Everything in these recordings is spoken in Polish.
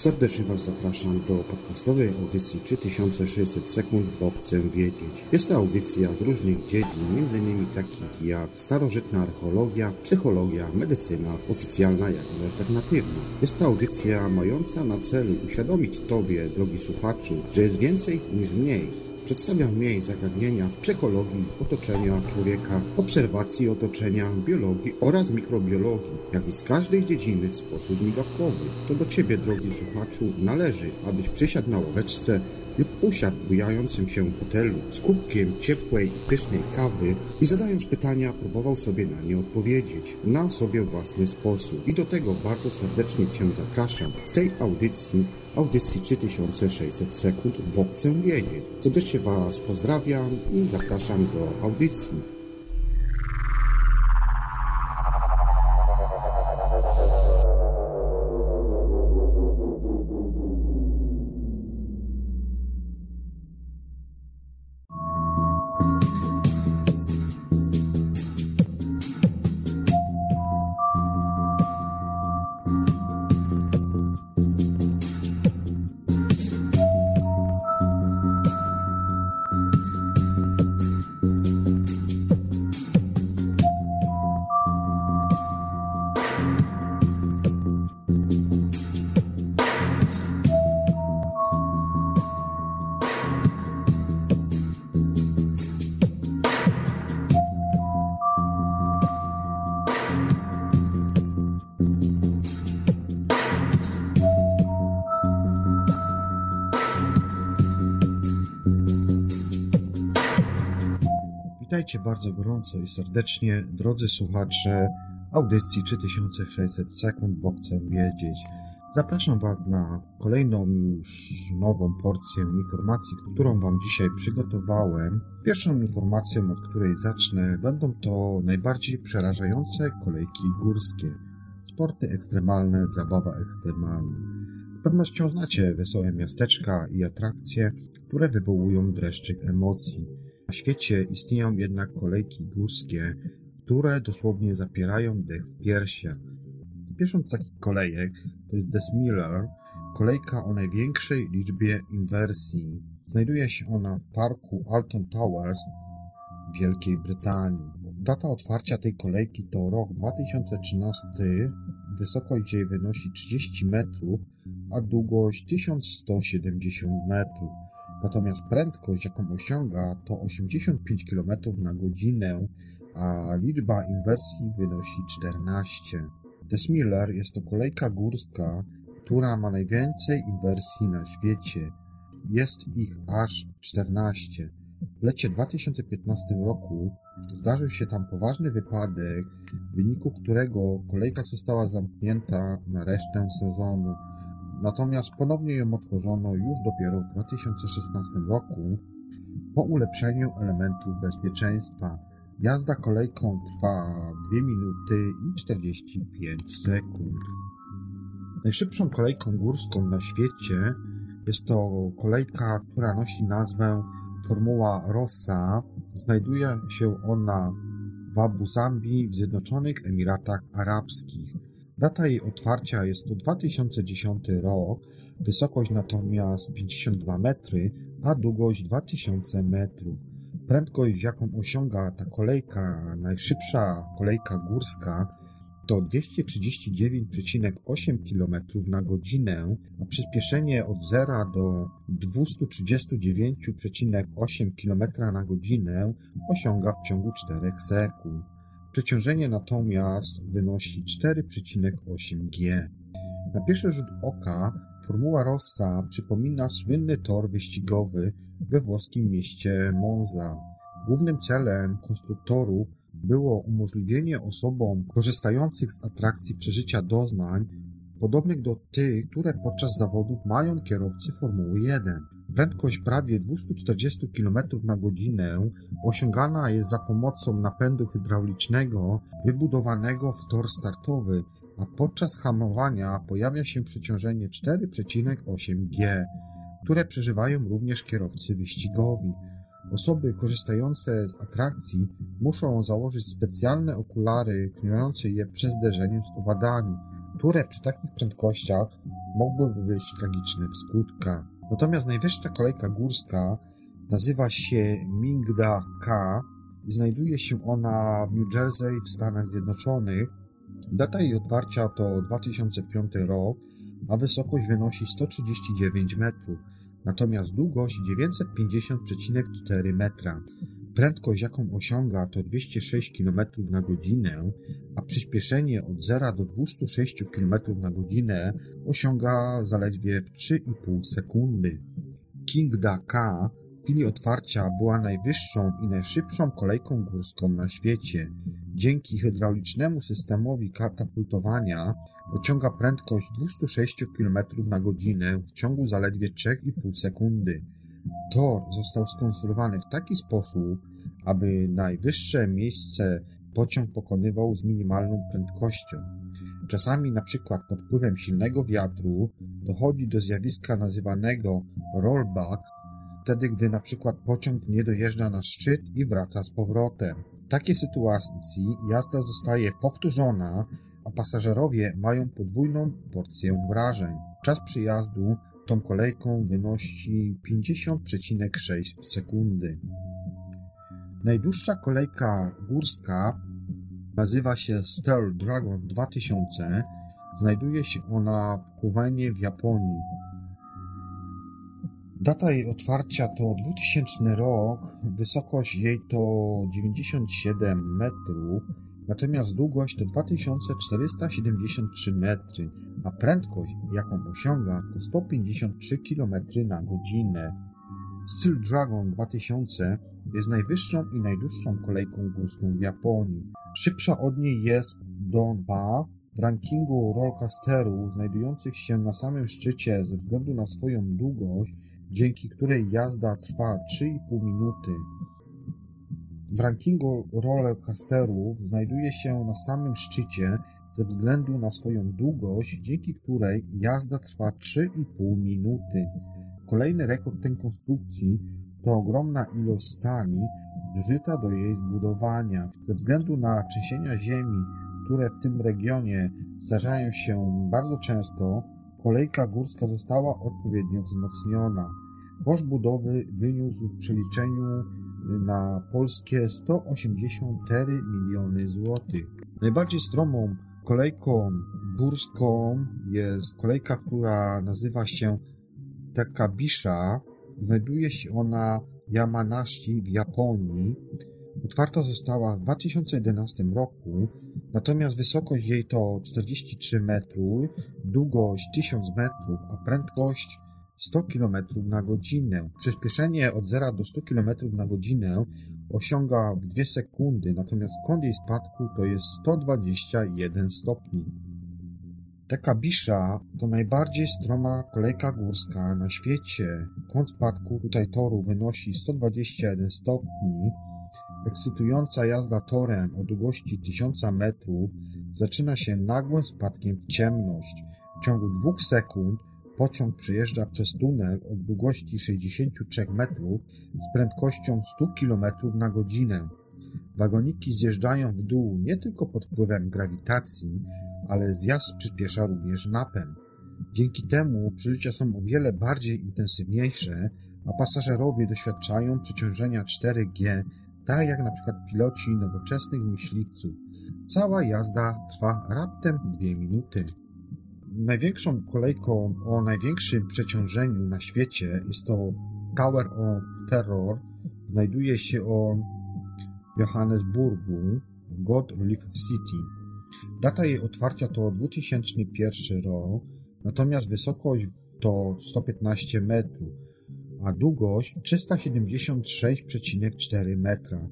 Serdecznie Was zapraszam do podcastowej audycji 3600 sekund, bo chcę wiedzieć. Jest to audycja z różnych dziedzin, m.in. takich jak starożytna archeologia, psychologia, medycyna, oficjalna jak i alternatywna. Jest to audycja mająca na celu uświadomić Tobie, drogi słuchaczu, że jest więcej niż mniej Przedstawia mniej zagadnienia z psychologii otoczenia człowieka, obserwacji otoczenia, biologii oraz mikrobiologii, jak i z każdej dziedziny w sposób migawkowy. To do Ciebie, drogi słuchaczu, należy, abyś przysiadł na ławeczce lub usiadł bujającym się w fotelu z kubkiem ciepłej i pysznej kawy i zadając pytania próbował sobie na nie odpowiedzieć na sobie własny sposób. I do tego bardzo serdecznie Cię zapraszam w tej audycji, audycji 3600 sekund, bo chcę wiedzieć. Serdecznie Was pozdrawiam i zapraszam do audycji. Witajcie bardzo gorąco i serdecznie, drodzy słuchacze audycji 3600 sekund, bo chcę wiedzieć. Zapraszam Was na kolejną już nową porcję informacji, którą Wam dzisiaj przygotowałem. Pierwszą informacją, od której zacznę, będą to najbardziej przerażające kolejki górskie. Sporty ekstremalne, zabawa ekstremalna. Z pewnością znacie wesołe miasteczka i atrakcje, które wywołują dreszczyk emocji. Na świecie istnieją jednak kolejki górskie, które dosłownie zapierają dech w piersiach. Pierwszą z takich kolejek to jest Desmiller, kolejka o największej liczbie inwersji. Znajduje się ona w parku Alton Towers w Wielkiej Brytanii. Data otwarcia tej kolejki to rok 2013. Wysokość jej wynosi 30 metrów, a długość 1170 metrów. Natomiast prędkość, jaką osiąga, to 85 km na godzinę, a liczba inwersji wynosi 14. Desmiller jest to kolejka górska, która ma najwięcej inwersji na świecie. Jest ich aż 14. W lecie 2015 roku zdarzył się tam poważny wypadek, w wyniku którego kolejka została zamknięta na resztę sezonu. Natomiast ponownie ją otworzono już dopiero w 2016 roku po ulepszeniu elementów bezpieczeństwa. Jazda kolejką trwa 2 minuty i 45 sekund. Najszybszą kolejką górską na świecie jest to kolejka, która nosi nazwę Formuła Rossa. Znajduje się ona w Abu Zambi w Zjednoczonych Emiratach Arabskich. Data jej otwarcia jest to 2010 rok, wysokość natomiast 52 metry, a długość 2000 metrów. Prędkość, jaką osiąga ta kolejka, najszybsza kolejka górska, to 239,8 km na godzinę, a przyspieszenie od 0 do 239,8 km na godzinę osiąga w ciągu 4 sekund. Przeciążenie natomiast wynosi 4,8 G. Na pierwszy rzut oka Formuła Rossa przypomina słynny tor wyścigowy we włoskim mieście Monza. Głównym celem konstruktorów było umożliwienie osobom korzystających z atrakcji przeżycia doznań podobnych do tych, które podczas zawodów mają kierowcy Formuły 1. Prędkość prawie 240 km na godzinę osiągana jest za pomocą napędu hydraulicznego wybudowanego w tor startowy, a podczas hamowania pojawia się przeciążenie 4,8 G, które przeżywają również kierowcy wyścigowi. Osoby korzystające z atrakcji muszą założyć specjalne okulary chroniące je przed zderzeniem z owadami, które przy takich prędkościach mogłyby być tragiczne w skutkach. Natomiast najwyższa kolejka górska nazywa się Mingda K i znajduje się ona w New Jersey w Stanach Zjednoczonych. Data jej otwarcia to 2005 rok, a wysokość wynosi 139 metrów, natomiast długość 950,4 metra. Prędkość, jaką osiąga, to 206 km na godzinę, a przyspieszenie od 0 do 206 km na godzinę osiąga zaledwie w 3,5 sekundy. Kingda K w chwili otwarcia była najwyższą i najszybszą kolejką górską na świecie. Dzięki hydraulicznemu systemowi katapultowania osiąga prędkość 206 km na godzinę w ciągu zaledwie 3,5 sekundy. Tor został skonstruowany w taki sposób, aby najwyższe miejsce pociąg pokonywał z minimalną prędkością. Czasami na przykład pod wpływem silnego wiatru dochodzi do zjawiska nazywanego rollback, wtedy gdy na przykład pociąg nie dojeżdża na szczyt i wraca z powrotem. W takiej sytuacji jazda zostaje powtórzona, a pasażerowie mają podwójną porcję wrażeń. Czas przyjazdu tą kolejką wynosi 50,6 sekundy. Najdłuższa kolejka górska nazywa się Star Dragon 2000. Znajduje się ona w Kuwenie w Japonii. Data jej otwarcia to 2000 rok, wysokość jej to 97 metrów, natomiast długość to 2473 metry, a prędkość, jaką osiąga, to 153 km na godzinę. Steel Dragon 2000 jest najwyższą i najdłuższą kolejką górską w Japonii. Szybsza od niej jest Donba w rankingu rollcasterów znajdujących się na samym szczycie ze względu na swoją długość, dzięki której jazda trwa 3,5 minuty. W rankingu rollercoasterów znajduje się na samym szczycie ze względu na swoją długość, dzięki której jazda trwa 3,5 minuty. Kolejny rekord tej konstrukcji to ogromna ilość stali zużyta do jej zbudowania. Ze względu na trzęsienia ziemi, które w tym regionie zdarzają się bardzo często, kolejka górska została odpowiednio wzmocniona. Koszt budowy wyniósł w przeliczeniu na polskie 184 miliony złotych. Najbardziej stromą kolejką górską jest kolejka, która nazywa się Takabisha. Znajduje się ona w Yamanashi w Japonii. Otwarta została w 2011 roku, natomiast wysokość jej to 43 metrów, długość 1000 metrów, a prędkość 100 km na godzinę. Przyspieszenie od 0 do 100 km na godzinę osiąga w 2 sekundy, natomiast kąt jej spadku to jest 121 stopni. Tekabisza to najbardziej stroma kolejka górska na świecie. Kąt spadku tutaj toru wynosi 121 stopni. Ekscytująca jazda torem o długości 1000 metrów zaczyna się nagłym spadkiem w ciemność. W ciągu dwóch sekund pociąg przejeżdża przez tunel o długości 63 metrów z prędkością 100 km na godzinę. Wagoniki zjeżdżają w dół nie tylko pod wpływem grawitacji, ale zjazd przyspiesza również napęd. Dzięki temu przeżycia są o wiele bardziej intensywniejsze, a pasażerowie doświadczają przeciążenia 4G, tak jak na przykład piloci nowoczesnych myśliwców. Cała jazda trwa raptem 2 minuty. Największą kolejką o największym przeciążeniu na świecie jest to Tower of Terror. Znajduje się on Johannesburgu, God Relief City. Data jej otwarcia to 2001 rok, natomiast wysokość to 115 metrów, a długość 376,4 metra.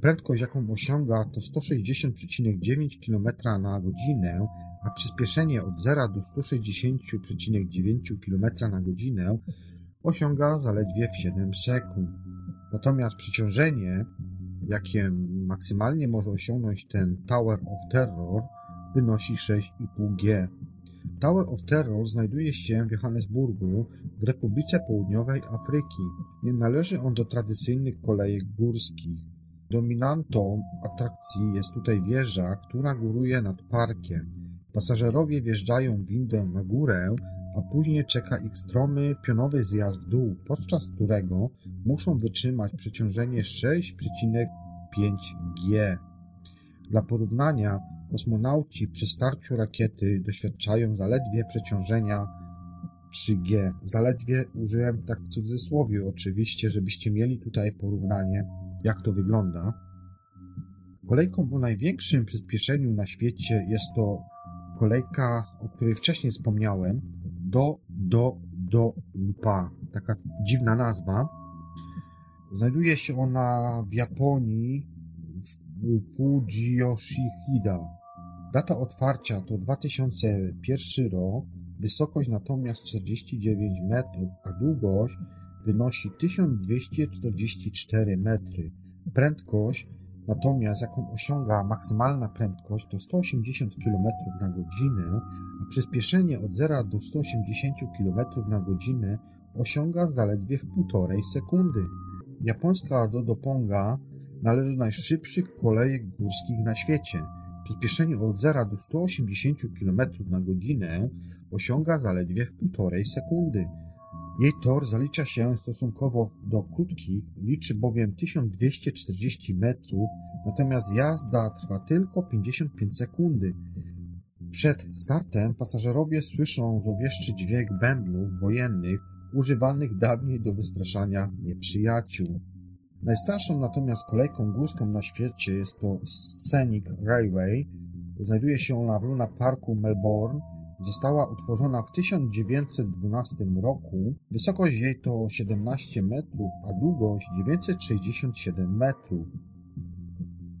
Prędkość, jaką osiąga, to 160,9 km na godzinę, a przyspieszenie od 0 do 160,9 km na godzinę osiąga zaledwie w 7 sekund. Natomiast przeciążenie, jakie maksymalnie może osiągnąć ten Tower of Terror, wynosi 6,5 G. Tower of Terror znajduje się w Johannesburgu w Republice Południowej Afryki. Nie należy on do tradycyjnych kolejek górskich. Dominantą atrakcji jest tutaj wieża, która góruje nad parkiem. Pasażerowie wjeżdżają windą na górę, a później czeka ich stromy pionowy zjazd w dół, podczas którego muszą wytrzymać przeciążenie 6,5 G. Dla porównania, kosmonauci przy starciu rakiety doświadczają zaledwie przeciążenia 3G. Zaledwie użyłem tak w cudzysłowie oczywiście, żebyście mieli tutaj porównanie, jak to wygląda. Kolejką o największym przyspieszeniu na świecie jest to kolejka, o której wcześniej wspomniałem, do, do, do lupa. Taka dziwna nazwa. Znajduje się ona w Japonii, w Fujiyoshihida. Data otwarcia to 2001 rok, wysokość natomiast 49 metrów, a długość wynosi 1244 metry. Prędkość Natomiast jaką osiąga maksymalna prędkość to 180 km na godzinę, a przyspieszenie od 0 do 180 km na godzinę osiąga zaledwie w 1,5 sekundy. Japońska Dodoponga należy do najszybszych kolejek górskich na świecie. Przyspieszenie od 0 do 180 km na godzinę osiąga zaledwie w 1,5 sekundy. Jej tor zalicza się stosunkowo do krótkich, liczy bowiem 1240 metrów, natomiast jazda trwa tylko 55 sekundy. Przed startem pasażerowie słyszą złowieszczy dźwięk bębnów wojennych używanych dawniej do wystraszania nieprzyjaciół. Najstarszą natomiast kolejką górską na świecie jest to Scenic Railway. Znajduje się ona w Luna Parku Melbourne Została utworzona w 1912 roku. Wysokość jej to 17 metrów, a długość 967 metrów.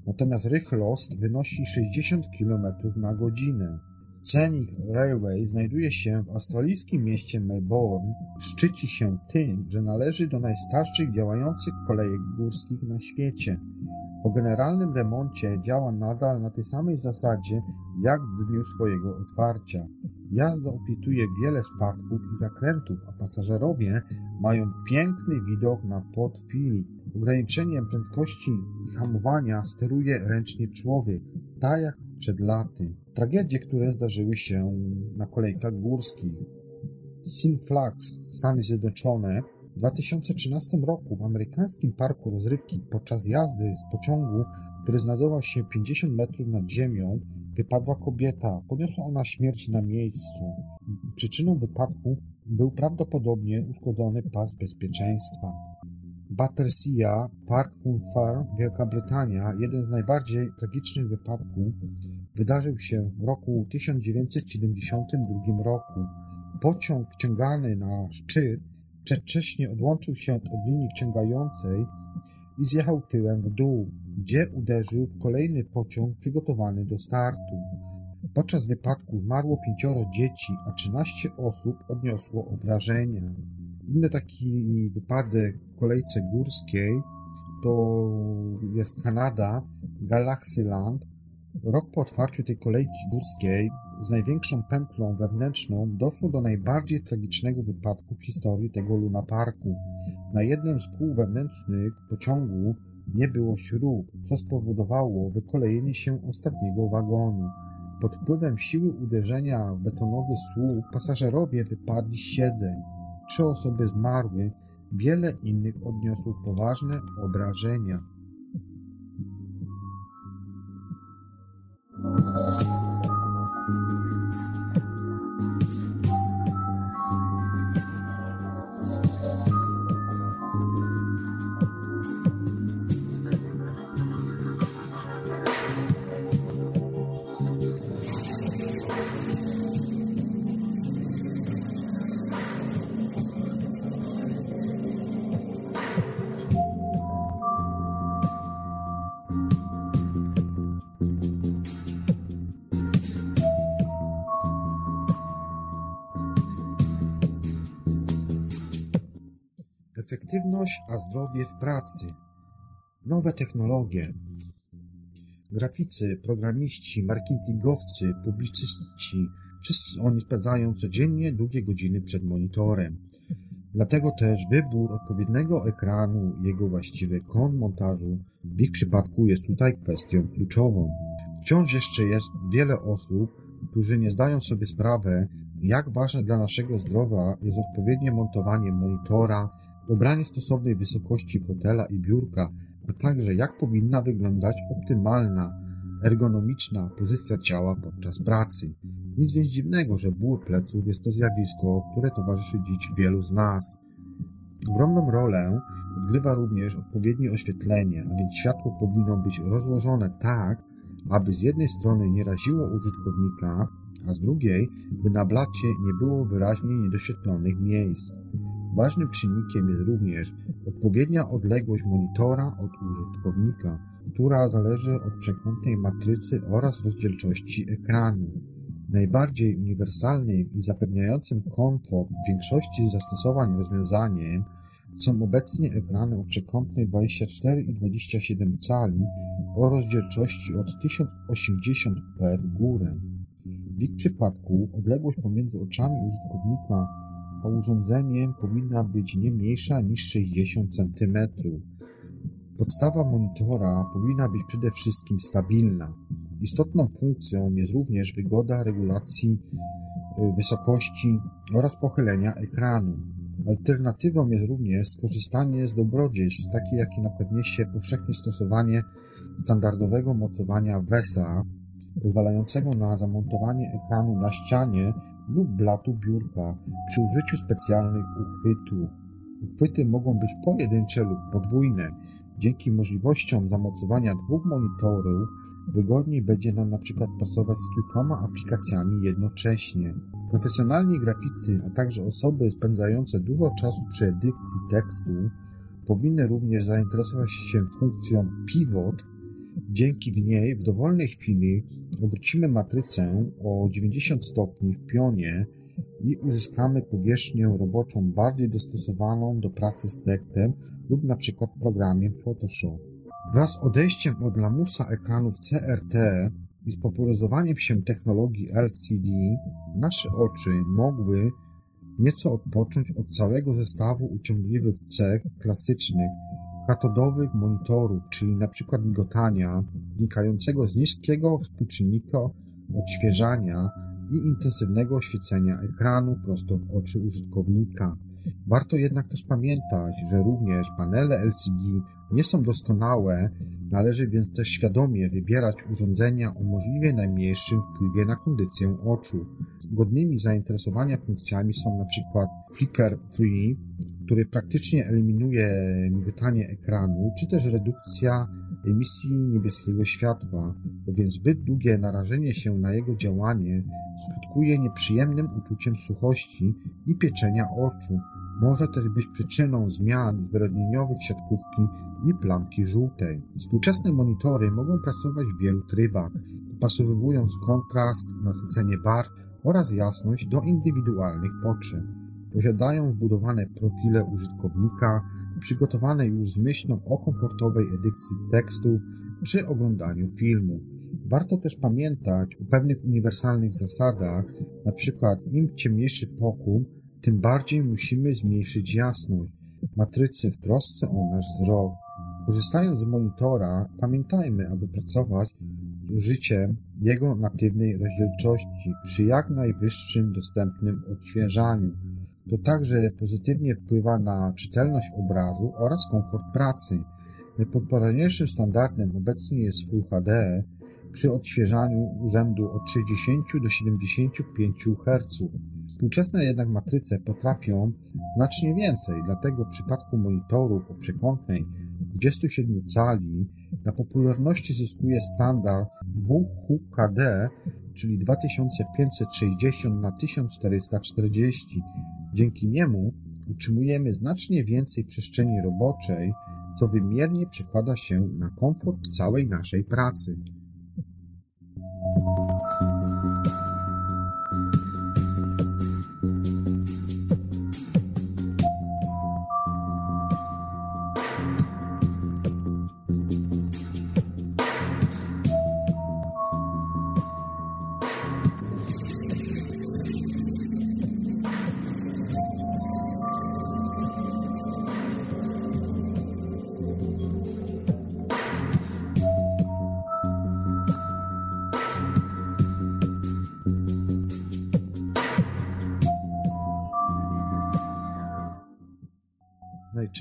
Natomiast rychlost wynosi 60 km na godzinę. Scenic Railway znajduje się w australijskim mieście Melbourne. Szczyci się tym, że należy do najstarszych działających kolejek górskich na świecie. Po generalnym remoncie działa nadal na tej samej zasadzie jak w dniu swojego otwarcia. Jazda opietuje wiele spadków i zakrętów, a pasażerowie mają piękny widok na Port. Ograniczeniem prędkości i hamowania steruje ręcznie człowiek, tak jak przed laty. Tragedie, które zdarzyły się na kolejkach górskich. Sin Flags, Stany Zjednoczone, w 2013 roku w amerykańskim parku rozrywki podczas jazdy z pociągu, który znajdował się 50 metrów nad ziemią, wypadła kobieta. Poniosła ona śmierć na miejscu. Przyczyną wypadku był prawdopodobnie uszkodzony pas bezpieczeństwa. Battersea, Park Funfair, Wielka Brytania, jeden z najbardziej tragicznych wypadków, wydarzył się w roku 1972 roku. Pociąg wciągany na szczyt przedwcześnie odłączył się od linii wciągającej i zjechał tyłem w dół, gdzie uderzył w kolejny pociąg przygotowany do startu. Podczas wypadku zmarło pięcioro dzieci, a 13 osób odniosło obrażenia. Inny taki wypadek w kolejce górskiej to jest Kanada, Galaxyland. Rok po otwarciu tej kolejki górskiej z największą pętlą wewnętrzną doszło do najbardziej tragicznego wypadku w historii tego Luna Parku. Na jednym z kół wewnętrznych pociągu nie było śrub, co spowodowało wykolejenie się ostatniego wagonu. Pod wpływem siły uderzenia w betonowy słup pasażerowie wypadli z siedzeń. Trzy osoby zmarły, wiele innych odniosło poważne obrażenia. Thank you. Efektywność, a zdrowie w pracy. Nowe technologie. Graficy, programiści, marketingowcy, publicyści, wszyscy oni spędzają codziennie długie godziny przed monitorem. Dlatego też wybór odpowiedniego ekranu jego właściwy kąt montażu w ich przypadku jest tutaj kwestią kluczową. Wciąż jeszcze jest wiele osób, którzy nie zdają sobie sprawy, jak ważne dla naszego zdrowia jest odpowiednie montowanie monitora, dobranie stosownej wysokości fotela i biurka, a także jak powinna wyglądać optymalna, ergonomiczna pozycja ciała podczas pracy. Nic więc dziwnego, że ból pleców jest to zjawisko, które towarzyszy dziś wielu z nas. Ogromną rolę odgrywa również odpowiednie oświetlenie, a więc światło powinno być rozłożone tak, aby z jednej strony nie raziło użytkownika, a z drugiej, by na blacie nie było wyraźnie niedoświetlonych miejsc. Ważnym czynnikiem jest również odpowiednia odległość monitora od użytkownika, która zależy od przekątnej matrycy oraz rozdzielczości ekranu. Najbardziej uniwersalnym i zapewniającym komfort większości zastosowań rozwiązaniem są obecnie ekrany o przekątnej 24 i 27 cali o rozdzielczości od 1080p w górę. W ich przypadku odległość pomiędzy oczami użytkownika a urządzeniem powinna być nie mniejsza niż 60 cm. Podstawa monitora powinna być przede wszystkim stabilna. Istotną funkcją jest również wygoda regulacji y, wysokości oraz pochylenia ekranu. Alternatywą jest również skorzystanie z dobrodziejstw, takie jakie napewnie się powszechnie stosowanie standardowego mocowania WESA, pozwalającego na zamontowanie ekranu na ścianie lub blatu biurka przy użyciu specjalnych uchwytów. Uchwyty mogą być pojedyncze lub podwójne. Dzięki możliwościom zamocowania dwóch monitorów wygodniej będzie nam na przykład pracować z kilkoma aplikacjami jednocześnie. Profesjonalni graficy, a także osoby spędzające dużo czasu przy edycji tekstu powinny również zainteresować się funkcją pivot, Dzięki niej w dowolnej chwili obrócimy matrycę o 90 stopni w pionie i uzyskamy powierzchnię roboczą bardziej dostosowaną do pracy z tekstem lub na przykład programiem Photoshop. Wraz z odejściem od lamusa ekranów CRT i z popularyzowaniem się technologii LCD, nasze oczy mogły nieco odpocząć od całego zestawu uciągliwych cech klasycznych katodowych monitorów, czyli np. migotania wynikającego z niskiego współczynnika odświeżania i intensywnego oświecenia ekranu prosto w oczy użytkownika. Warto jednak też pamiętać, że również panele LCD nie są doskonałe, należy więc też świadomie wybierać urządzenia o możliwie najmniejszym wpływie na kondycję oczu. Godnymi zainteresowania funkcjami są np. Flicker Free, który praktycznie eliminuje migotanie ekranu, czy też redukcja emisji niebieskiego światła, bowiem zbyt długie narażenie się na jego działanie skutkuje nieprzyjemnym uczuciem suchości i pieczenia oczu. Może też być przyczyną zmian zwyrodnieniowych siatkówki i plamki żółtej. Współczesne monitory mogą pracować w wielu trybach, dopasowując kontrast, nasycenie barw oraz jasność do indywidualnych potrzeb. Posiadają wbudowane profile użytkownika, przygotowane już z myślą o komfortowej edycji tekstu czy oglądaniu filmu. Warto też pamiętać o pewnych uniwersalnych zasadach, przykład im ciemniejszy pokój, tym bardziej musimy zmniejszyć jasność matrycy w trosce o nasz wzrok. Korzystając z monitora, pamiętajmy, aby pracować z użyciem jego natywnej rozdzielczości przy jak najwyższym dostępnym odświeżaniu. To także pozytywnie wpływa na czytelność obrazu oraz komfort pracy. Najpopularniejszym standardem obecnie jest Full HD przy odświeżaniu urzędu od 60 do 75 Hz. Współczesne jednak matryce potrafią znacznie więcej, dlatego w przypadku monitorów o przekątnej 27 cali na popularności zyskuje standard WQKD, czyli 2560 na 1440 Dzięki niemu utrzymujemy znacznie więcej przestrzeni roboczej, co wymiernie przekłada się na komfort całej naszej pracy.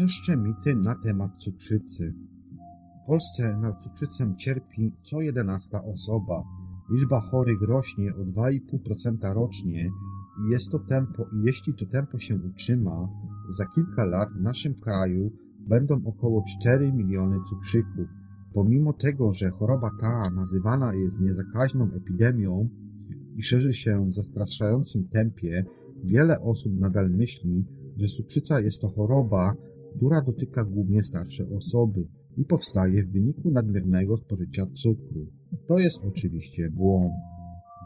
Najczęstsze mity na temat cukrzycy. W Polsce na cukrzycę cierpi co jedenasta osoba. Liczba chorych rośnie o 2,5% rocznie i jest to tempo, jeśli to tempo się utrzyma, za kilka lat w naszym kraju będą około 4 miliony cukrzyków. Pomimo tego, że choroba ta nazywana jest niezakaźną epidemią i szerzy się w zastraszającym tempie, wiele osób nadal myśli, że cukrzyca jest to choroba, która dotyka głównie starsze osoby i powstaje w wyniku nadmiernego spożycia cukru. To jest oczywiście błąd.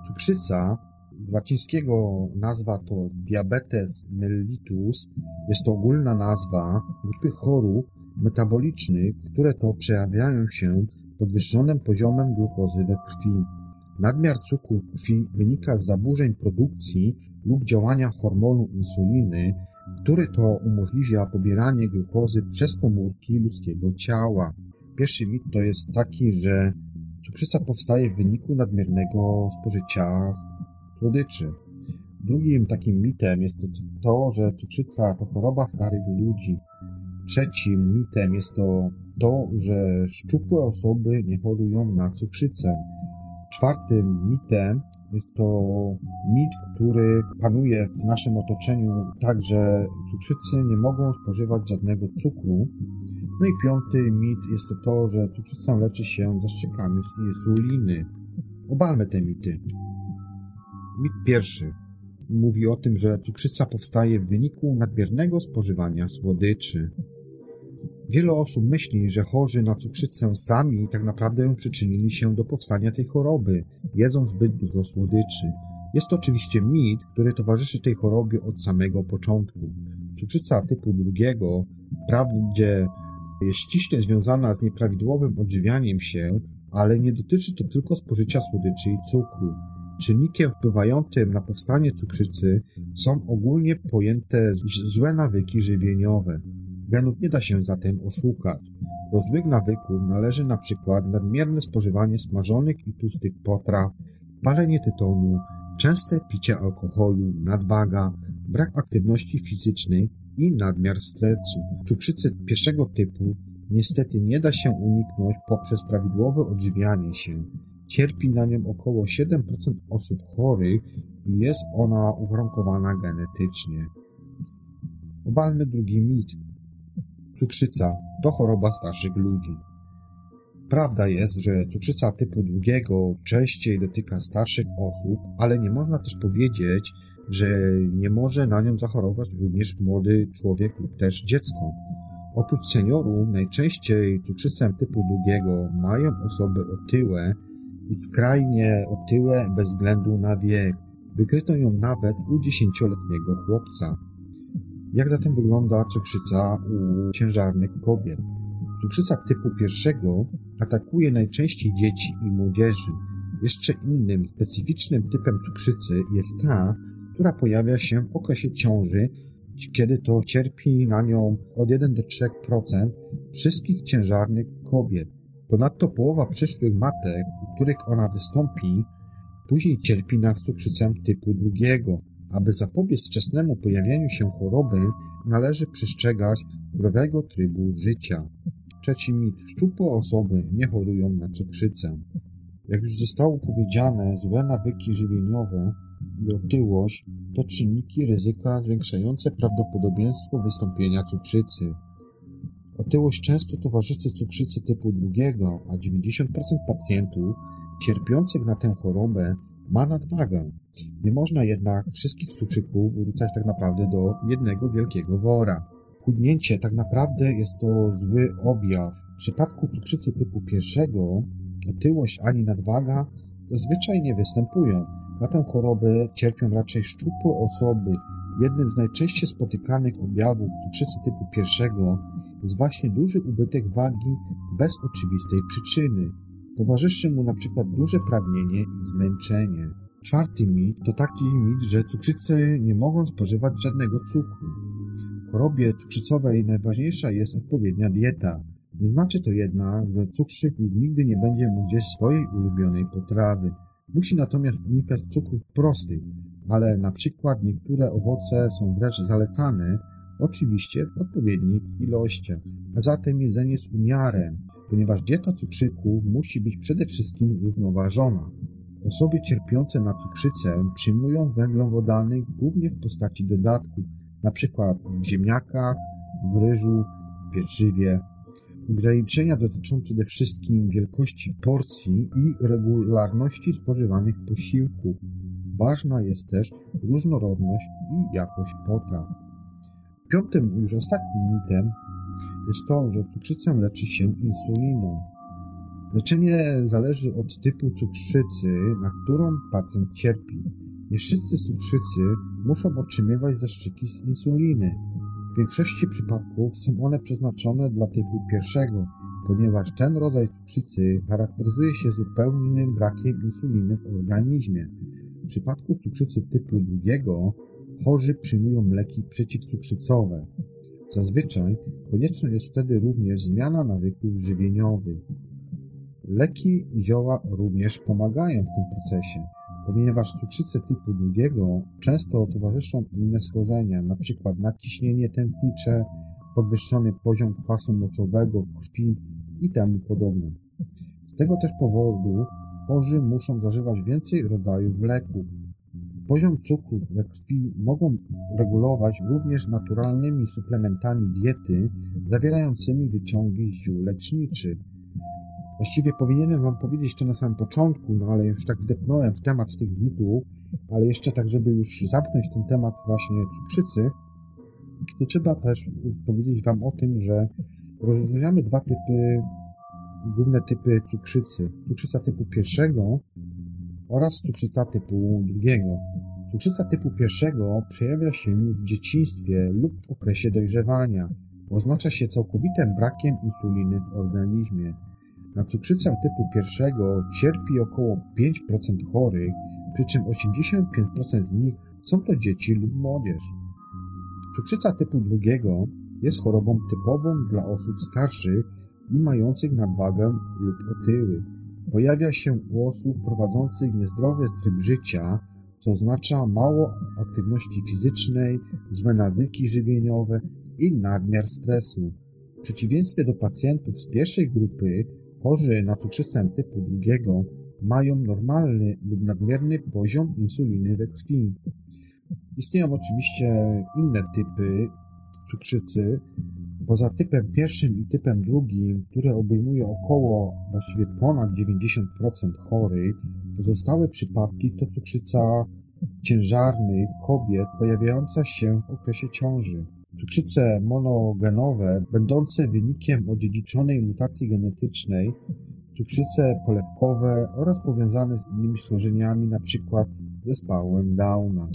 Cukrzyca, łacińskiego nazwa to diabetes mellitus, jest to ogólna nazwa grupy chorób metabolicznych, które to przejawiają się podwyższonym poziomem glukozy we krwi. Nadmiar cukru krwi wynika z zaburzeń produkcji lub działania hormonu insuliny, który to umożliwia pobieranie glukozy przez komórki ludzkiego ciała. Pierwszy mit to jest taki, że cukrzyca powstaje w wyniku nadmiernego spożycia słodyczy. Drugim takim mitem jest to, to, że cukrzyca to choroba starych ludzi. Trzecim mitem jest to to, że szczupłe osoby nie chorują na cukrzycę. Czwartym mitem jest to mit, który panuje w naszym otoczeniu, także cukrzycy nie mogą spożywać żadnego cukru. No i piąty mit jest to to, że cukrzycą leczy się zaszczekami z insuliny. Obalmy te mity. Mit pierwszy mówi o tym, że cukrzyca powstaje w wyniku nadmiernego spożywania słodyczy. Wiele osób myśli, że chorzy na cukrzycę sami tak naprawdę przyczynili się do powstania tej choroby, jedząc zbyt dużo słodyczy. Jest to oczywiście mit, który towarzyszy tej chorobie od samego początku. Cukrzyca typu drugiego wprawdzie jest ściśle związana z nieprawidłowym odżywianiem się, ale nie dotyczy to tylko spożycia słodyczy i cukru. Czynnikiem wpływającym na powstanie cukrzycy są ogólnie pojęte złe nawyki żywieniowe. Genów nie da się zatem oszukać. Do złych nawyków należy na przykład nadmierne spożywanie smażonych i tłustych potraw, palenie tytoniu, częste picie alkoholu, nadwaga, brak aktywności fizycznej i nadmiar stresu. Cukrzycy pierwszego typu niestety nie da się uniknąć poprzez prawidłowe odżywianie się. Cierpi na nią około 7% osób chorych i jest ona uwarunkowana genetycznie. Obalmy drugi mit. Cukrzyca to choroba starszych ludzi. Prawda jest, że cukrzyca typu drugiego częściej dotyka starszych osób, ale nie można też powiedzieć, że nie może na nią zachorować również młody człowiek lub też dziecko. Oprócz seniorów najczęściej cukrzycę typu drugiego mają osoby otyłe i skrajnie otyłe bez względu na wiek. Wykryto ją nawet u dziesięcioletniego chłopca. Jak zatem wygląda cukrzyca u ciężarnych kobiet? Cukrzyca typu pierwszego atakuje najczęściej dzieci i młodzieży. Jeszcze innym specyficznym typem cukrzycy jest ta, która pojawia się w okresie ciąży, kiedy to cierpi na nią od 1 do 3% wszystkich ciężarnych kobiet. Ponadto połowa przyszłych matek, u których ona wystąpi, później cierpi na cukrzycę typu drugiego. Aby zapobiec wczesnemu pojawieniu się choroby, należy przestrzegać zdrowego trybu życia. Trzeci mit. Szczupłe osoby nie chorują na cukrzycę. Jak już zostało powiedziane, złe nawyki żywieniowe i otyłość to czynniki ryzyka zwiększające prawdopodobieństwo wystąpienia cukrzycy. Otyłość często towarzyszy cukrzycy typu drugiego, a 90% pacjentów cierpiących na tę chorobę ma nadwagę. Nie można jednak wszystkich cukrzyków wrzucać tak naprawdę do jednego wielkiego wora. Chudnięcie tak naprawdę jest to zły objaw. W przypadku cukrzycy typu pierwszego otyłość ani nadwaga zazwyczaj nie występują. Na tę chorobę cierpią raczej szczupłe osoby. Jednym z najczęściej spotykanych objawów cukrzycy typu pierwszego jest właśnie duży ubytek wagi bez oczywistej przyczyny. Towarzyszy mu na przykład duże pragnienie i zmęczenie. Czwarty mit to taki mit, że cukrzycy nie mogą spożywać żadnego cukru. W chorobie cukrzycowej najważniejsza jest odpowiednia dieta. Nie znaczy to jednak, że cukrzyk nigdy nie będzie mógł jeść swojej ulubionej potrawy. Musi natomiast unikać cukrów prostych, ale na przykład niektóre owoce są wręcz zalecane Oczywiście w odpowiednich ilościach. A zatem jedzenie z umiarem, ponieważ dieta cukrzyków musi być przede wszystkim równoważona. Osoby cierpiące na cukrzycę przyjmują węglowodany głównie w postaci dodatków, np. w ziemniakach, w ryżu, pieczywie. Ograniczenia dotyczą przede wszystkim wielkości porcji i regularności spożywanych posiłków. Ważna jest też różnorodność i jakość potraw. Piątym, już ostatnim mitem jest to, że cukrzycę leczy się insuliną. Leczenie zależy od typu cukrzycy, na którą pacjent cierpi. Nie wszyscy cukrzycy muszą otrzymywać zastrzyki z insuliny. W większości przypadków są one przeznaczone dla typu pierwszego, ponieważ ten rodzaj cukrzycy charakteryzuje się zupełnym brakiem insuliny w organizmie. W przypadku cukrzycy typu drugiego chorzy przyjmują leki przeciwcukrzycowe. Zazwyczaj konieczna jest wtedy również zmiana nawyków żywieniowych. Leki zioła również pomagają w tym procesie, ponieważ cukrzycę typu drugiego często towarzyszą inne schorzenia, np. nadciśnienie tętnicze, podwyższony poziom kwasu moczowego w krwi i temu podobne. Z tego też powodu chorzy muszą zażywać więcej rodzajów leków. Poziom cukru we krwi mogą regulować również naturalnymi suplementami diety zawierającymi wyciągi z ziół leczniczych. Właściwie powinienem Wam powiedzieć to na samym początku, no ale już tak wdepnąłem w temat tych mitów, ale jeszcze tak, żeby już zamknąć ten temat właśnie cukrzycy, to trzeba też powiedzieć Wam o tym, że rozróżniamy dwa typy, główne typy cukrzycy. Cukrzyca typu pierwszego oraz cukrzyca typu drugiego. Cukrzyca typu pierwszego przejawia się w dzieciństwie lub w okresie dojrzewania. Oznacza się całkowitym brakiem insuliny w organizmie. Na cukrzycę typu pierwszego cierpi około 5% chorych, przy czym 85% z nich są to dzieci lub młodzież. Cukrzyca typu drugiego jest chorobą typową dla osób starszych i mających nadwagę lub otyły. Pojawia się u osób prowadzących niezdrowy tryb życia, co oznacza mało aktywności fizycznej, złe nawyki żywieniowe i nadmiar stresu. W przeciwieństwie do pacjentów z pierwszej grupy, chorzy na cukrzycę typu drugiego mają normalny lub nadmierny poziom insuliny we krwi. Istnieją oczywiście inne typy cukrzycy, poza typem pierwszym i typem drugim, które obejmują około, właściwie ponad 90% chorych, pozostałe przypadki to cukrzyca ciężarnych kobiet pojawiająca się w okresie ciąży. Cukrzyce monogenowe, będące wynikiem odziedziczonej mutacji genetycznej, cukrzyce polewkowe oraz powiązane z innymi schorzeniami, np. zespołem Downa.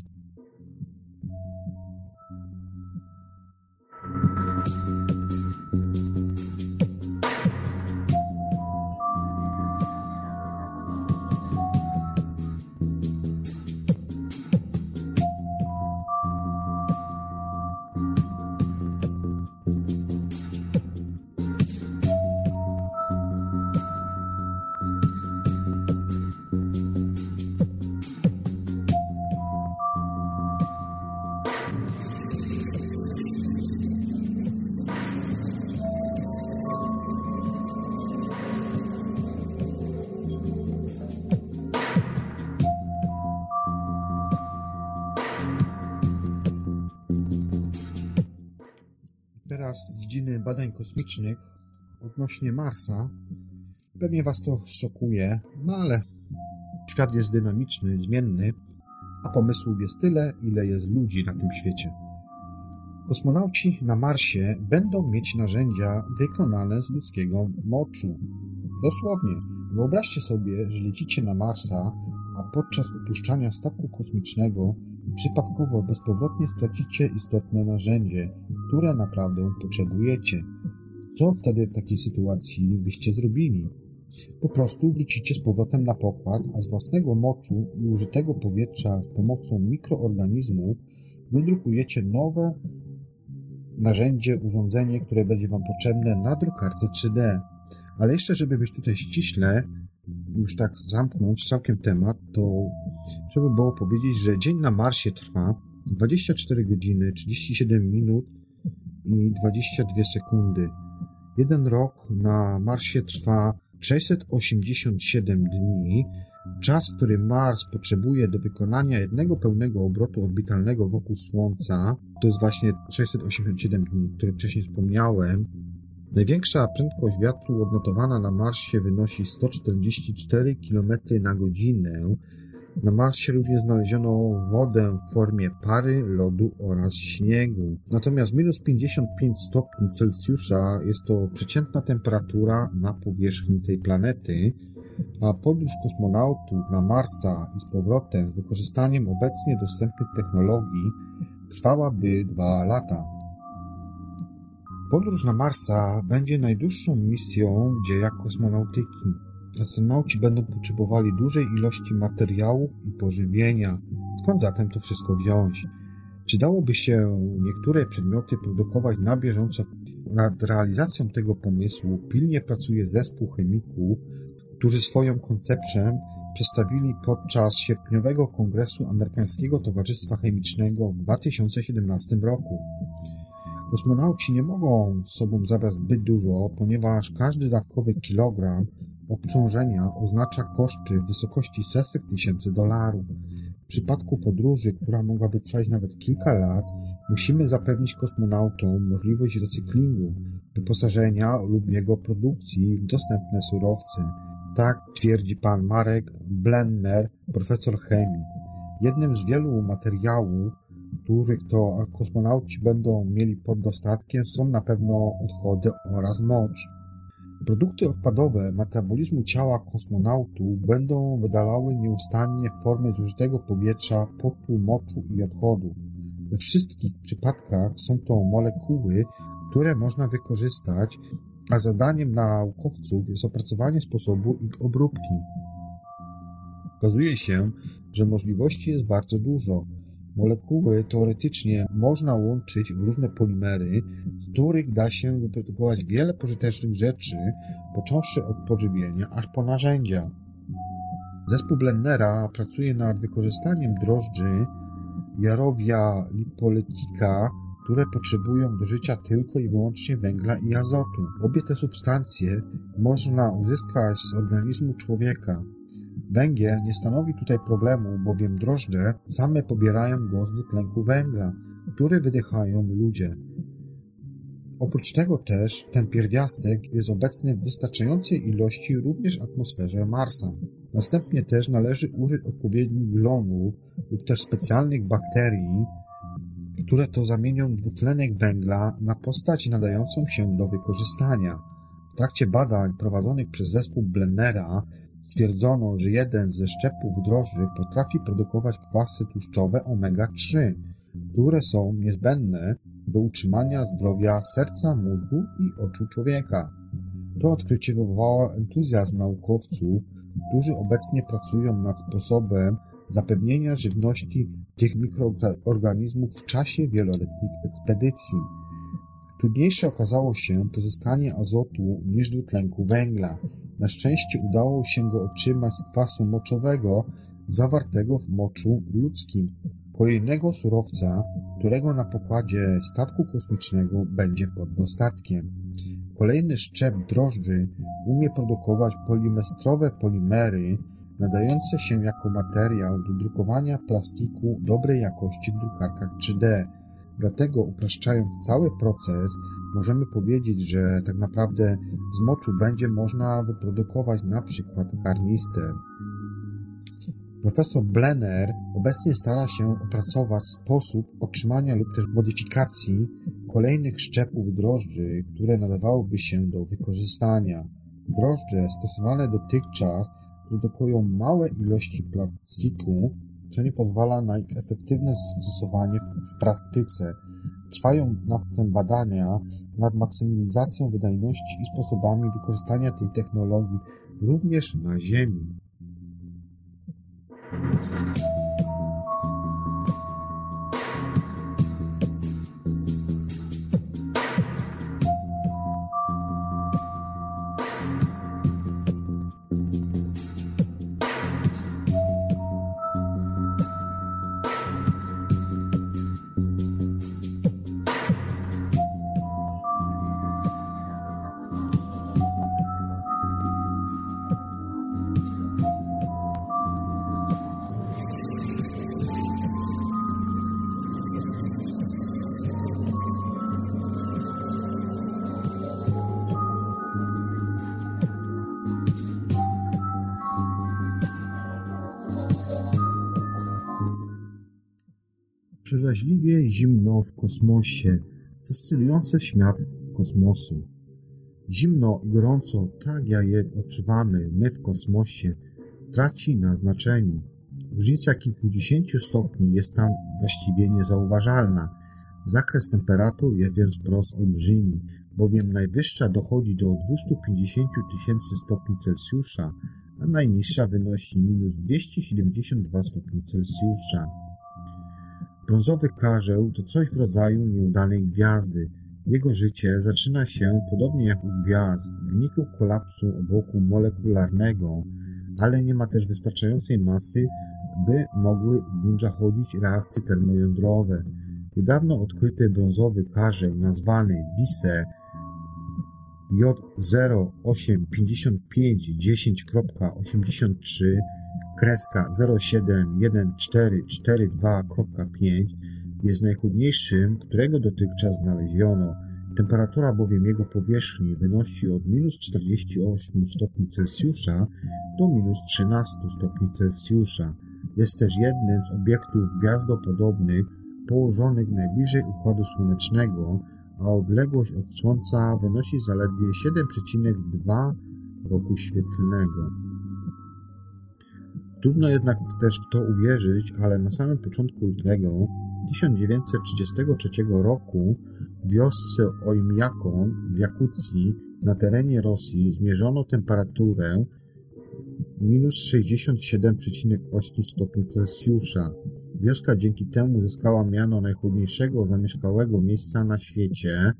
Badań kosmicznych odnośnie Marsa. Pewnie Was to szokuje, no ale świat jest dynamiczny, zmienny, a pomysłów jest tyle, ile jest ludzi na tym świecie. Kosmonauci na Marsie będą mieć narzędzia wykonane z ludzkiego moczu. Dosłownie, wyobraźcie sobie, że lecicie na Marsa, a podczas opuszczania statku kosmicznego przypadkowo bezpowrotnie stracicie istotne narzędzie, które naprawdę potrzebujecie. Co wtedy w takiej sytuacji byście zrobili? Po prostu wrócicie z powrotem na pokład, a z własnego moczu i użytego powietrza z pomocą mikroorganizmów wydrukujecie nowe narzędzie, urządzenie, które będzie Wam potrzebne na drukarce 3D. Ale jeszcze, żeby być tutaj ściśle, już tak zamknąć całkiem temat, to trzeba było powiedzieć, że dzień na Marsie trwa 24 godziny, 37 minut i 22 sekundy. Jeden rok na Marsie trwa 687 dni, czas, który Mars potrzebuje do wykonania jednego pełnego obrotu orbitalnego wokół Słońca, to jest właśnie 687 dni, które wcześniej wspomniałem. Największa prędkość wiatru odnotowana na Marsie wynosi 144 km na godzinę, na Marsie również znaleziono wodę w formie pary, lodu oraz śniegu. Natomiast minus 55 stopni Celsjusza jest to przeciętna temperatura na powierzchni tej planety, a podróż kosmonautów na Marsa i z powrotem z wykorzystaniem obecnie dostępnych technologii trwałaby dwa lata. Podróż na Marsa będzie najdłuższą misją w dziejach kosmonautyki. Astronauci będą potrzebowali dużej ilości materiałów i pożywienia. Skąd zatem to wszystko wziąć? Czy dałoby się niektóre przedmioty produkować na bieżąco? Nad realizacją tego pomysłu pilnie pracuje zespół chemików, którzy swoją koncepcję przedstawili podczas sierpniowego kongresu Amerykańskiego Towarzystwa Chemicznego w 2017 roku. Kosmonauci nie mogą z sobą zabrać zbyt dużo, ponieważ każdy dodatkowy kilogram obciążenia oznacza koszty w wysokości setek tysięcy dolarów. W przypadku podróży, która mogłaby trwać nawet kilka lat, musimy zapewnić kosmonautom możliwość recyklingu, wyposażenia lub jego produkcji w dostępne surowce. Tak twierdzi pan Marek Blenner, profesor chemii. Jednym z wielu materiałów, których to kosmonauci będą mieli pod dostatkiem są na pewno odchody oraz mocz. Produkty odpadowe metabolizmu ciała kosmonautów będą wydalały nieustannie w formie zużytego powietrza, potu, moczu i odchodu. We wszystkich przypadkach są to molekuły, które można wykorzystać, a zadaniem naukowców jest opracowanie sposobu ich obróbki. Okazuje się, że możliwości jest bardzo dużo. Molekuły teoretycznie można łączyć w różne polimery, z których da się wyprodukować wiele pożytecznych rzeczy, począwszy od pożywienia aż po narzędzia. Zespół Blendera pracuje nad wykorzystaniem drożdży jarowia lipoletika, które potrzebują do życia tylko i wyłącznie węgla i azotu. Obie te substancje można uzyskać z organizmu człowieka. Węgiel nie stanowi tutaj problemu, bowiem drożdże same pobierają go z dwutlenku węgla, który wydychają ludzie. Oprócz tego też ten pierwiastek jest obecny w wystarczającej ilości również w atmosferze Marsa. Następnie też należy użyć odpowiednich glonów lub też specjalnych bakterii, które to zamienią dwutlenek węgla na postać nadającą się do wykorzystania. W trakcie badań prowadzonych przez zespół Blennera Stwierdzono, że jeden ze szczepów drożdży potrafi produkować kwasy tłuszczowe omega-3, które są niezbędne do utrzymania zdrowia serca, mózgu i oczu człowieka. To odkrycie wywołało entuzjazm naukowców, którzy obecnie pracują nad sposobem zapewnienia żywności tych mikroorganizmów w czasie wieloletnich ekspedycji. Trudniejsze okazało się pozyskanie azotu niż dwutlenku węgla. Na szczęście udało się go otrzymać z kwasu moczowego zawartego w moczu ludzkim, kolejnego surowca, którego na pokładzie statku kosmicznego będzie pod dostatkiem. Kolejny szczep drożdży umie produkować polimestrowe polimery, nadające się jako materiał do drukowania plastiku dobrej jakości w drukarkach 3D. Dlatego upraszczając cały proces, możemy powiedzieć, że tak naprawdę z moczu będzie można wyprodukować na przykład karnister. Profesor Blenner obecnie stara się opracować sposób otrzymania lub też modyfikacji kolejnych szczepów drożdży, które nadawałyby się do wykorzystania. Drożdże stosowane dotychczas produkują małe ilości plastiku, co nie pozwala na ich efektywne zastosowanie w praktyce. Trwają nad tym badania nad maksymalizacją wydajności i sposobami wykorzystania tej technologii również na Ziemi. Przeraźliwie zimno w kosmosie, fascynujący świat kosmosu. Zimno i gorąco, tak jak je odczuwamy my w kosmosie, traci na znaczeniu. Różnica kilkudziesięciu stopni jest tam właściwie niezauważalna. Zakres temperatur jest więc wprost olbrzymi, bowiem najwyższa dochodzi do 250 tysięcy stopni Celsjusza, a najniższa wynosi minus 272 stopni Celsjusza. Brązowy karzeł to coś w rodzaju nieudanej gwiazdy. Jego życie zaczyna się, podobnie jak u gwiazd, w wyniku kolapsu obłoku molekularnego, ale nie ma też wystarczającej masy, by mogły w nim zachodzić reakcje termojądrowe. Niedawno odkryty brązowy karzeł nazwany Disse J085510.83 kreska 071442.5 jest najchłodniejszym, którego dotychczas znaleziono. Temperatura bowiem jego powierzchni wynosi od minus 48 stopni Celsjusza do minus 13 stopni Celsjusza. Jest też jednym z obiektów gwiazdopodobnych położonych najbliżej Układu Słonecznego, a odległość od Słońca wynosi zaledwie 7,2 roku świetlnego. Trudno jednak też w to uwierzyć, ale na samym początku lutego 1933 roku w wiosce Ojmjakon w Jakucji na terenie Rosji zmierzono temperaturę minus 67,8 stopni Celsjusza. Wioska dzięki temu zyskała miano najchłodniejszego zamieszkałego miejsca na świecie,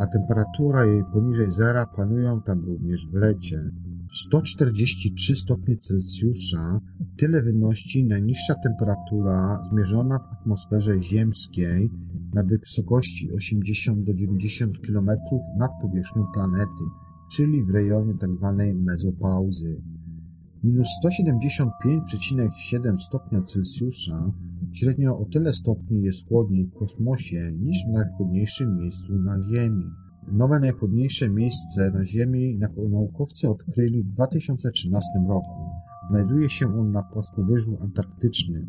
a temperatura jej poniżej zera panują tam również w lecie. 143 stopnie Celsjusza tyle wynosi najniższa temperatura zmierzona w atmosferze ziemskiej na wysokości 80 do 90 km nad powierzchnią planety, czyli w rejonie tzw. Tak mezopauzy. Minus 175,7 stopnia Celsjusza średnio o tyle stopni jest chłodniej w kosmosie niż w najchłodniejszym miejscu na Ziemi. Nowe najchłodniejsze miejsce na Ziemi naukowcy odkryli w 2013 roku. Znajduje się on na płaskowyżu antarktycznym.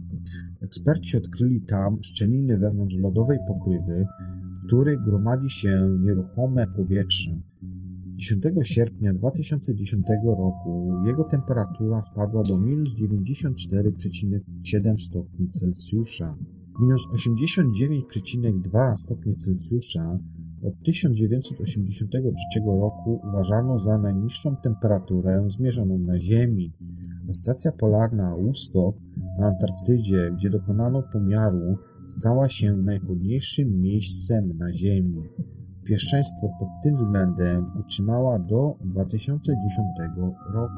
Eksperci odkryli tam szczeliny wewnątrz lodowej pokrywy, w której gromadzi się nieruchome powietrze. 10 sierpnia 2010 roku jego temperatura spadła do minus 94,7 stopni Celsjusza. Minus 89,2 stopnie Celsjusza od 1983 roku uważano za najniższą temperaturę zmierzoną na Ziemi. Stacja polarna Woodstock na Antarktydzie, gdzie dokonano pomiaru, stała się najchłodniejszym miejscem na Ziemi. Pierwszeństwo pod tym względem utrzymała do 2010 roku.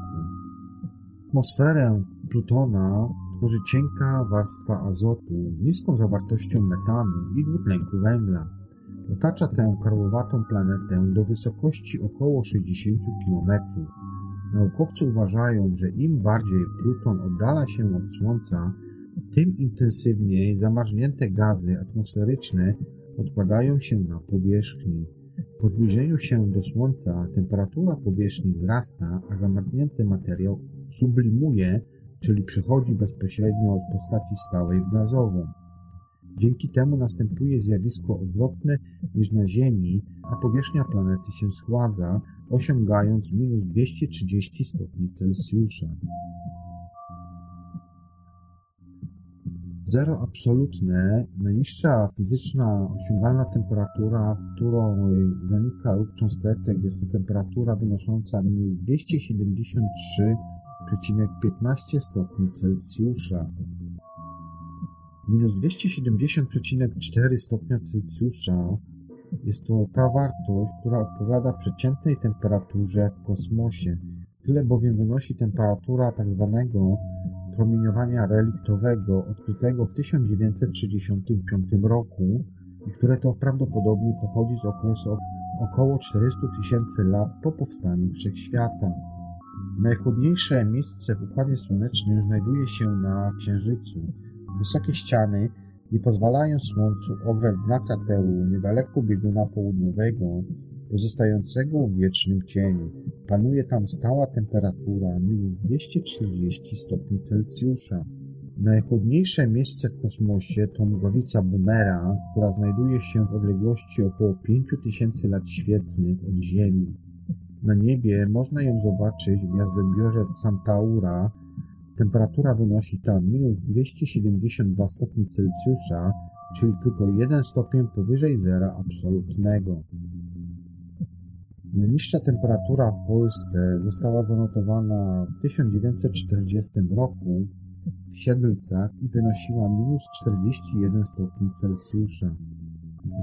Atmosferę Plutona tworzy cienka warstwa azotu z niską zawartością metanu i dwutlenku węgla. Otacza tę karłowatą planetę do wysokości około 60 km. Naukowcy uważają, że im bardziej Pluton oddala się od Słońca, tym intensywniej zamarznięte gazy atmosferyczne odkładają się na powierzchni. Po zbliżeniu się do Słońca temperatura powierzchni wzrasta, a zamarznięty materiał sublimuje, czyli przechodzi bezpośrednio od postaci stałej w gazową. Dzięki temu następuje zjawisko odwrotne niż na Ziemi, a powierzchnia planety się schładza, osiągając minus 230 stopni Celsjusza. Zero absolutne, najniższa fizyczna osiągalna temperatura, którą zanika ruch cząsteczek, jest to temperatura wynosząca minus 273,15 stopni Celsjusza. Minus 270,4 stopnia Celsjusza jest to ta wartość, która odpowiada przeciętnej temperaturze w kosmosie. Tyle bowiem wynosi temperatura tzw. Tak promieniowania reliktowego odkrytego w 1965 roku i które to prawdopodobnie pochodzi z okresu około 400 tysięcy lat po powstaniu Wszechświata. Najchłodniejsze miejsce w Układzie Słonecznym znajduje się na Księżycu. Wysokie ściany nie pozwalają Słońcu ograć dna krateru niedaleko bieguna południowego, pozostającego w wiecznym cieniu. Panuje tam stała temperatura minus 240 stopni Celsjusza. Najchłodniejsze miejsce w kosmosie to mgławica Boomera, która znajduje się w odległości około 5000 lat świetlnych od Ziemi. Na niebie można ją zobaczyć w gwiazdozbiorze Cantaura. Temperatura wynosi tam minus 272 stopni Celsjusza, czyli tylko 1 stopień powyżej zera absolutnego. Najniższa temperatura w Polsce została zanotowana w 1940 roku w Siedlcach i wynosiła minus 41 stopni Celsjusza.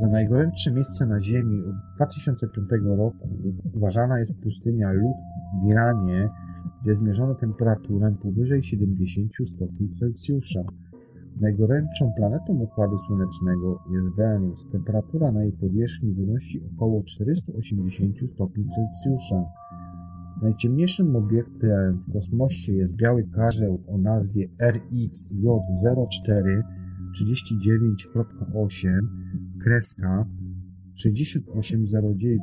Za najgorętsze miejsce na Ziemi od 2005 roku uważana jest pustynia Lud w Iranie, gdzie zmierzono temperaturę powyżej 70 stopni Celsjusza. Najgorętszą planetą Układu Słonecznego jest Wenus. Temperatura na jej powierzchni wynosi około 480 stopni Celsjusza. Najciemniejszym obiektem w kosmosie jest biały karzeł o nazwie RxJ04 39.8 kreska 6809.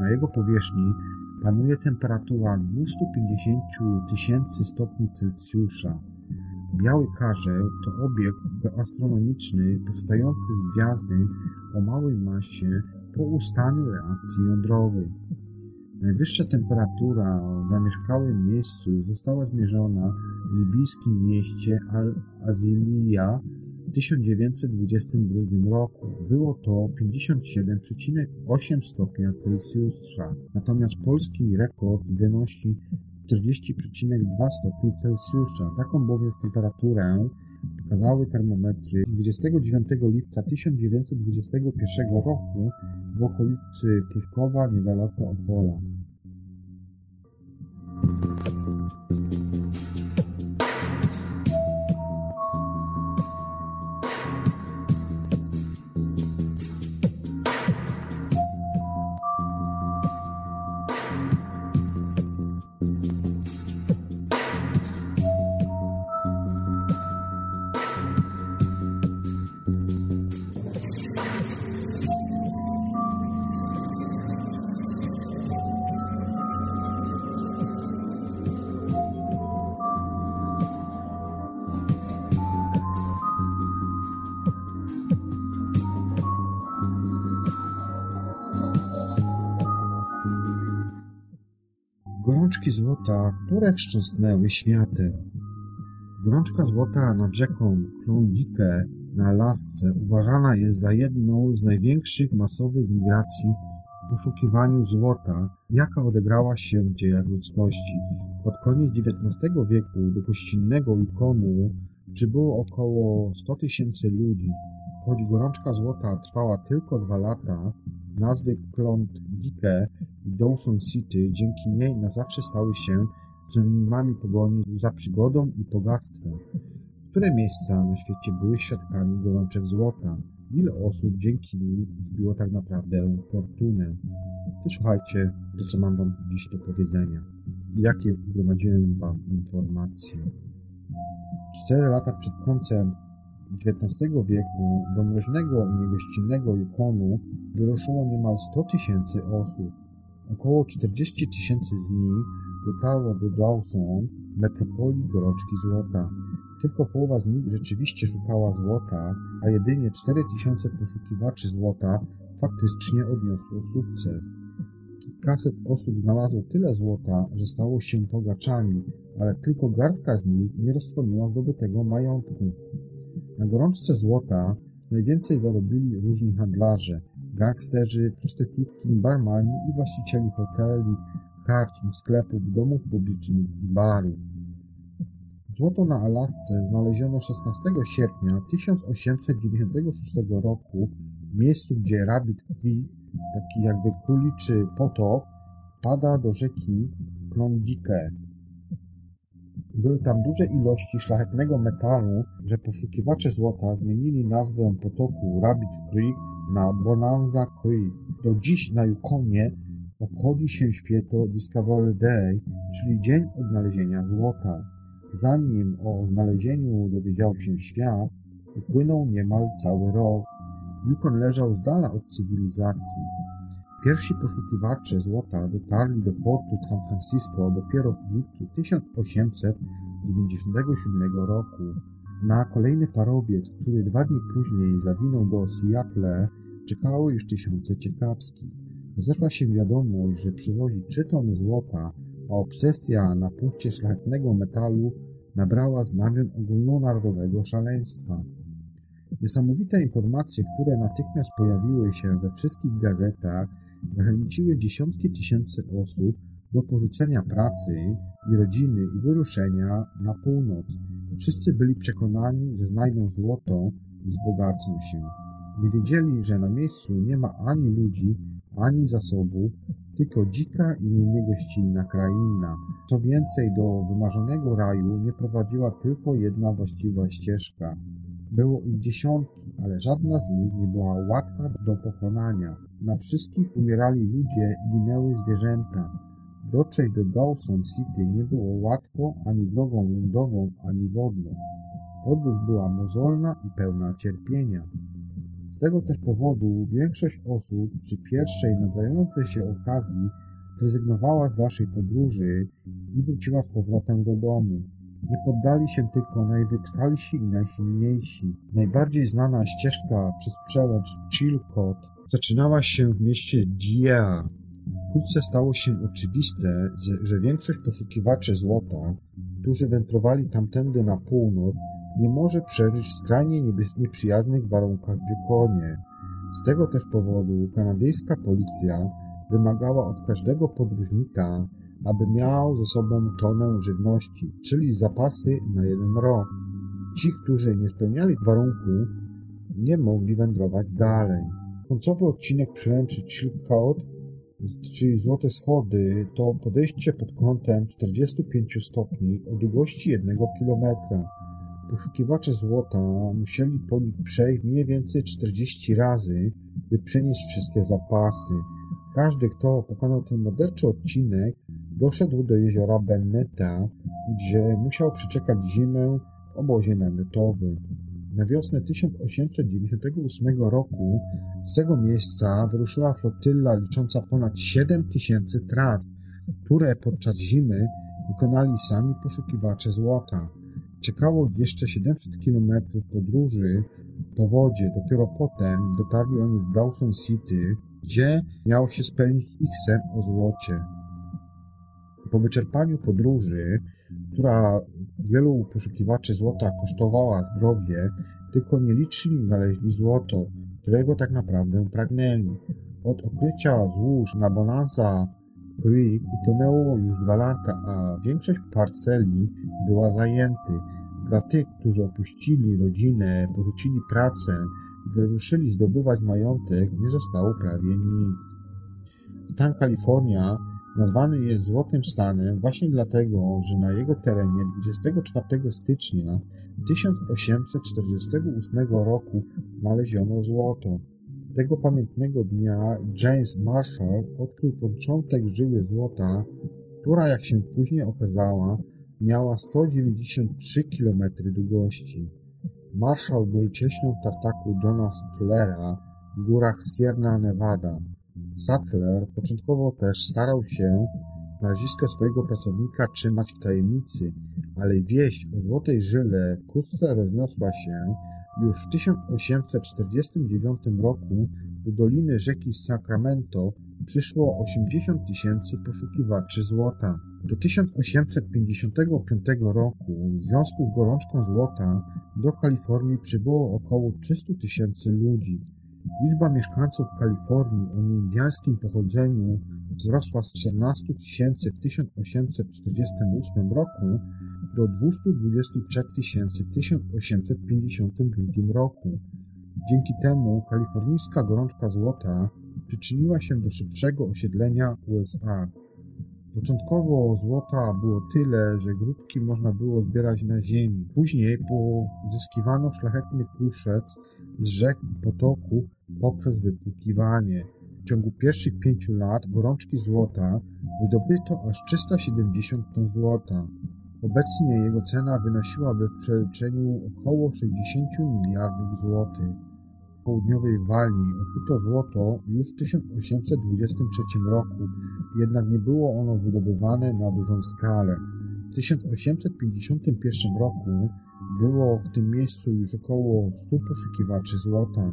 Na jego powierzchni panuje temperatura 250 tysięcy stopni Celsjusza. Biały karzeł to obiekt astronomiczny powstający z gwiazdy o małej masie po ustaniu reakcji jądrowej. Najwyższa temperatura w zamieszkałym miejscu została zmierzona w libijskim mieście Al-Aziliya w 1922 roku. Było to 57,8 stopnia Celsjusza, natomiast polski rekord wynosi 40,2 stopni Celsjusza. Taką bowiem temperaturę pokazały termometry 29 lipca 1921 roku w okolicy Pruszkowa niedaleko Opola. Które wstrząsnęły światem. Gorączka złota nad rzeką Klondike na Alasce uważana jest za jedną z największych masowych migracji w poszukiwaniu złota, jaka odegrała się w dziejach ludzkości. Pod koniec XIX wieku do gościnnego Yukonu przybyło około 100 tysięcy ludzi. Choć gorączka złota trwała tylko dwa lata, nazwy Klondike i Dawson City dzięki niej na zawsze stały się synonimami pogoni za przygodą i bogactwem. Które miejsca na świecie były świadkami gorączek złota? Ile osób dzięki nim zbiło tak naprawdę fortunę? Wysłuchajcie to, co mam wam dziś do powiedzenia. Jakie gromadziłem wam informacje. Cztery lata przed końcem XIX wieku do mroźnego i niegościnnego Yukonu wyruszyło niemal 100 tysięcy osób. Około 40 tysięcy z nich dotarło do Dawson, metropolii gorączki złota. Tylko połowa z nich rzeczywiście szukała złota, a jedynie 4 tysiące poszukiwaczy złota faktycznie odniosło sukces. Kilkaset osób znalazło tyle złota, że stało się bogaczami, ale tylko garstka z nich nie roztrwoniła zdobytego majątku. Na gorączce złota najwięcej zarobili różni handlarze, gangsterzy, prostytutki, barmani i właścicieli hoteli, karczm, sklepów, domów publicznych barów. Złoto na Alasce znaleziono 16 sierpnia 1896 roku w miejscu, gdzie Rabbit Creek, taki jakby kuliczy potok, wpada do rzeki Klondike. Były tam duże ilości szlachetnego metalu, że poszukiwacze złota zmienili nazwę potoku Rabbit Creek na Bonanza Creek. Do dziś na Yukonie obchodzi się święto Discovery Day, czyli Dzień Odnalezienia Złota. Zanim o odnalezieniu dowiedział się świat, upłynął niemal cały rok. Yukon leżał z dala od cywilizacji. Pierwsi poszukiwacze złota dotarli do portu w San Francisco dopiero w lipcu 1897 roku. Na kolejny parowiec, który dwa dni później zawinął do Seattle, czekały już tysiące ciekawskich. Zeszła się wiadomość, że przywozi trzy tony złota, a obsesja na punkcie szlachetnego metalu nabrała znamion ogólnonarodowego szaleństwa. Niesamowite informacje, które natychmiast pojawiły się we wszystkich gazetach, zachęciły dziesiątki tysięcy osób do porzucenia pracy i rodziny i wyruszenia na północ. Wszyscy byli przekonani, że znajdą złoto i wzbogacą się. Nie wiedzieli, że na miejscu nie ma ani ludzi, ani zasobów, tylko dzika i niegościnna kraina. Co więcej, do wymarzonego raju nie prowadziła tylko jedna właściwa ścieżka. Było ich dziesiątki, ale żadna z nich nie była łatwa do pokonania. Na wszystkich umierali ludzie i ginęły zwierzęta. Dotrzeć do Dawson City nie było łatwo ani drogą lądową, ani wodną. Podróż była mozolna i pełna cierpienia. Tego też powodu większość osób przy pierwszej nadającej się okazji zrezygnowała z waszej podróży i wróciła z powrotem do domu. Nie poddali się tylko najwytrwalsi i najsilniejsi. Najbardziej znana ścieżka przez przełęcz Chilcot zaczynała się w mieście Dia. Wkrótce stało się oczywiste, że większość poszukiwaczy złota, którzy wędrowali tamtędy na północ, nie może przeżyć w skrajnie nieprzyjaznych warunkach w Yukonie. Z tego też powodu kanadyjska policja wymagała od każdego podróżnika, aby miał ze sobą tonę żywności, czyli zapasy na jeden rok. Ci, którzy nie spełniali warunku, nie mogli wędrować dalej. Końcowy odcinek przełęczy Chilcot, czyli Złote Schody, to podejście pod kątem 45 stopni o długości 1 km. Poszukiwacze złota musieli po nich przejść mniej więcej 40 razy, by przenieść wszystkie zapasy. Każdy, kto pokonał ten morderczy odcinek, doszedł do jeziora Benneta, gdzie musiał przeczekać zimę w obozie namiotowym. Na wiosnę 1898 roku z tego miejsca wyruszyła flotylla licząca ponad 7 tysięcy trat, które podczas zimy wykonali sami poszukiwacze złota. Czekało jeszcze 700 kilometrów podróży po wodzie. Dopiero potem dotarli oni do Dawson City, gdzie miał się spełnić ich sen o złocie. Po wyczerpaniu podróży, która wielu poszukiwaczy złota kosztowała zdrowie, tylko nieliczni znaleźli złoto, którego tak naprawdę pragnęli. Od okrycia złóż na Bonanza Creek upłynęło już dwa lata, a większość parceli była zajęty. Dla tych, którzy opuścili rodzinę, porzucili pracę wyruszyli zdobywać majątek, nie zostało prawie nic. Stan Kalifornia nazwany jest Złotym Stanem właśnie dlatego, że na jego terenie 24 stycznia 1848 roku znaleziono złoto. Tego pamiętnego dnia James Marshall odkrył początek żyły złota, która, jak się później okazała, miała 193 km długości. Marshall był cieśnią tartaku Johna Sattlera w górach Sierra Nevada. Sattler początkowo też starał się znalezisko swojego pracownika trzymać w tajemnicy, ale wieść o złotej żyle wkrótce rozniosła się już w 1849 roku do doliny rzeki Sacramento przyszło 80 tysięcy poszukiwaczy złota. Do 1855 roku w związku z gorączką złota do Kalifornii przybyło około 300 tysięcy ludzi. Liczba mieszkańców Kalifornii o nieindiańskim pochodzeniu wzrosła z 14 tysięcy w 1848 roku do 223 tysięcy w 1852 roku. Dzięki temu kalifornijska gorączka złota przyczyniła się do szybszego osiedlenia USA. Początkowo złota było tyle, że grudki można było zbierać na ziemi. Później pozyskiwano szlachetny kruszec z rzek i potoków poprzez wypłukiwanie. W ciągu pierwszych pięciu lat gorączki złota wydobyto aż 370 ton złota. Obecnie jego cena wynosiłaby w przeliczeniu około 60 miliardów złotych. W południowej Walii odkryto złoto już w 1823 roku, jednak nie było ono wydobywane na dużą skalę. W W 1851 roku było w tym miejscu już około 100 poszukiwaczy złota.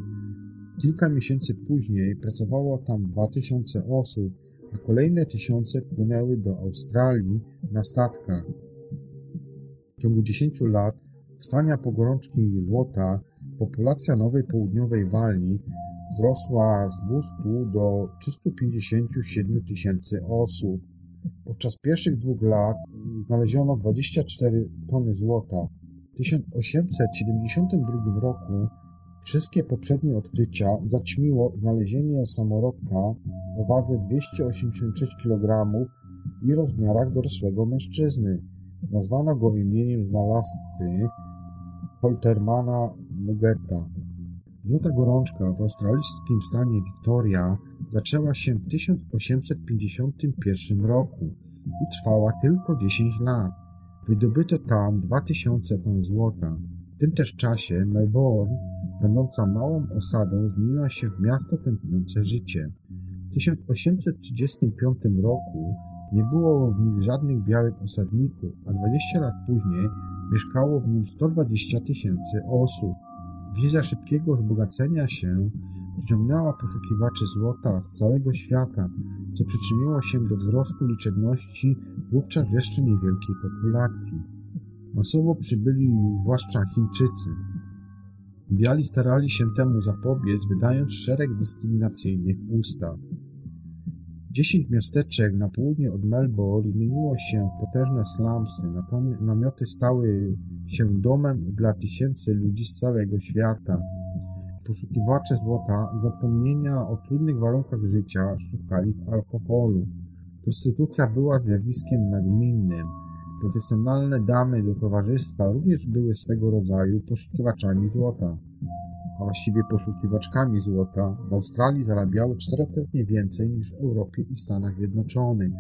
Kilka miesięcy później pracowało tam 2000 osób, a kolejne tysiące płynęły do Australii na statkach. W ciągu 10 lat stania pogorączki złota populacja Nowej Południowej Walii wzrosła z 200 do 357 tysięcy osób. Podczas pierwszych dwóch lat znaleziono 24 tony złota. W 1872 roku wszystkie poprzednie odkrycia zaćmiło znalezienie samorodka o wadze 286 kg i rozmiarach dorosłego mężczyzny. Nazwano go imieniem znalazcy Holtermana Nugeta. Złota gorączka w australijskim stanie Victoria zaczęła się w 1851 roku i trwała tylko 10 lat. Wydobyto tam 2000 ton złota. W tym też czasie Melbourne, będąca małą osadą, zmieniła się w miasto tętniące życie. W 1835 roku nie było w nich żadnych białych osadników, a 20 lat później mieszkało w nim 120 tysięcy osób. Wiza szybkiego wzbogacenia się przyciągnęła poszukiwaczy złota z całego świata, co przyczyniło się do wzrostu liczebności wówczas jeszcze niewielkiej populacji. Masowo przybyli zwłaszcza Chińczycy. Biali starali się temu zapobiec, wydając szereg dyskryminacyjnych ustaw. Dziesięć miasteczek na południe od Melbourne zmieniło się w potężne slumsy. Namioty stały się domem dla tysięcy ludzi z całego świata. Poszukiwacze złota, zapomnienia o trudnych warunkach życia, szukali w alkoholu. Prostytucja była zjawiskiem nagminnym. Profesjonalne damy do towarzystwa również były swego rodzaju poszukiwaczami złota a właściwie poszukiwaczkami złota, w Australii zarabiały czterokrotnie więcej niż w Europie i Stanach Zjednoczonych.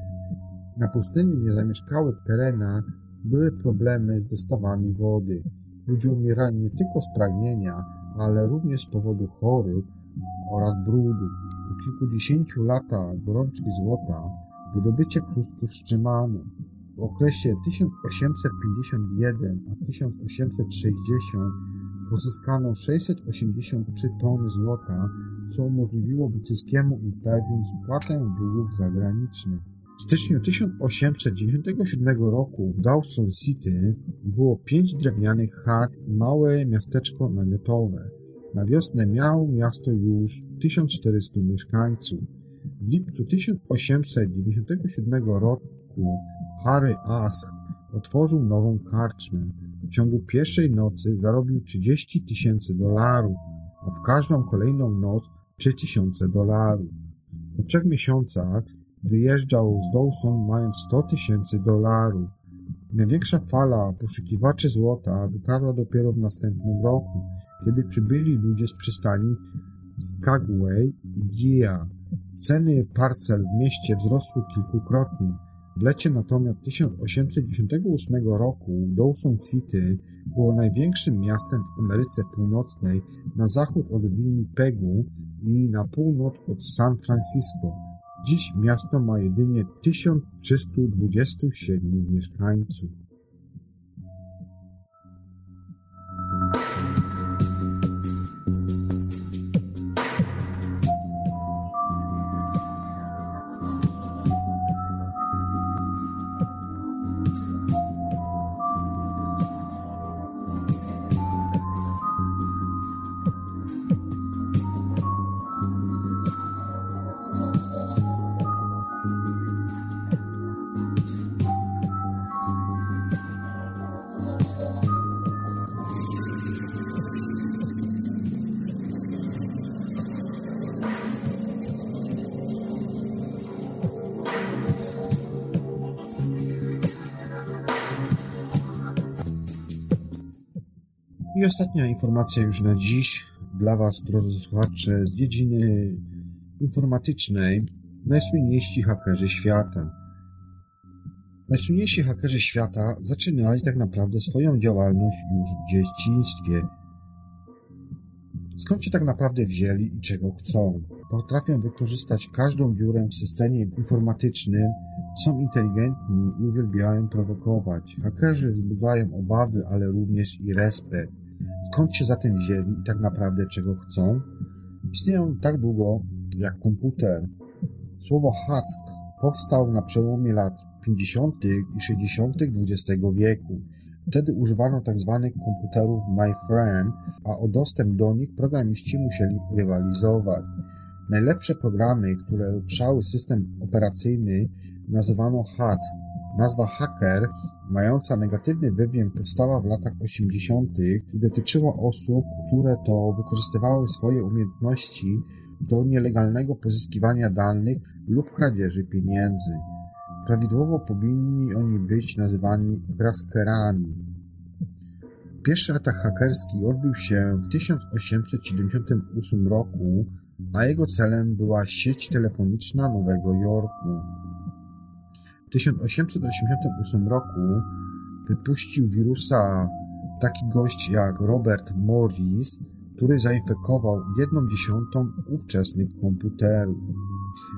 Na pustyni niezamieszkałych terenach były problemy z dostawami wody. Ludzie umierali nie tylko z pragnienia, ale również z powodu chorób oraz brudu. Po kilkudziesięciu latach gorączki złota wydobycie krustu wstrzymano. W okresie 1851 a 1860 Pozyskano 683 tony złota, co umożliwiło brytyjskiemu imperium spłatę długów zagranicznych. W styczniu 1897 roku w Dawson City było pięć drewnianych chat i małe miasteczko namiotowe. Na wiosnę miało miasto już 1400 mieszkańców. W lipcu 1897 roku Harry Ask otworzył nową karczmę. Ciągu pierwszej nocy zarobił 30 tysięcy dolarów, a w każdą kolejną noc 3 tysiące dolarów. Po trzech miesiącach wyjeżdżał z Dawson mając 100 tysięcy dolarów. Największa fala poszukiwaczy złota dotarła dopiero w następnym roku, kiedy przybyli ludzie z przystani Skagway i Gia. Ceny parcel w mieście wzrosły kilkukrotnie. W lecie natomiast 1898 roku Dawson City było największym miastem w Ameryce Północnej na zachód od Winnipegu i na północ od San Francisco. Dziś miasto ma jedynie 1327 mieszkańców. I ostatnia informacja już na dziś dla Was, drodzy słuchacze, z dziedziny informatycznej. Najsłynniejsi hakerzy świata. Najsłynniejsi hakerzy świata zaczynali tak naprawdę swoją działalność już w dzieciństwie. Skąd się tak naprawdę wzięli i czego chcą? Potrafią wykorzystać każdą dziurę w systemie informatycznym, są inteligentni i uwielbiają prowokować. Hakerzy wzbudzają obawy, ale również i respekt. Skąd się zatem wzięli i tak naprawdę czego chcą? Istnieją tak długo jak komputer. Słowo hack powstał na przełomie lat 50. i 60. XX wieku. Wtedy używano tzw. Tak komputerów MyFrame, a o dostęp do nich programiści musieli rywalizować. Najlepsze programy, które utrzały system operacyjny, nazywano HAC. Nazwa hacker, mająca negatywny wydźwięk, powstała w latach 80. i dotyczyła osób, które to wykorzystywały swoje umiejętności do nielegalnego pozyskiwania danych lub kradzieży pieniędzy. Prawidłowo powinni oni być nazywani kraskerami. Pierwszy atak hakerski odbył się w 1878 roku, a jego celem była sieć telefoniczna Nowego Jorku. W 1888 roku wypuścił wirusa taki gość jak Robert Morris, który zainfekował jedną dziesiątą ówczesnych komputerów.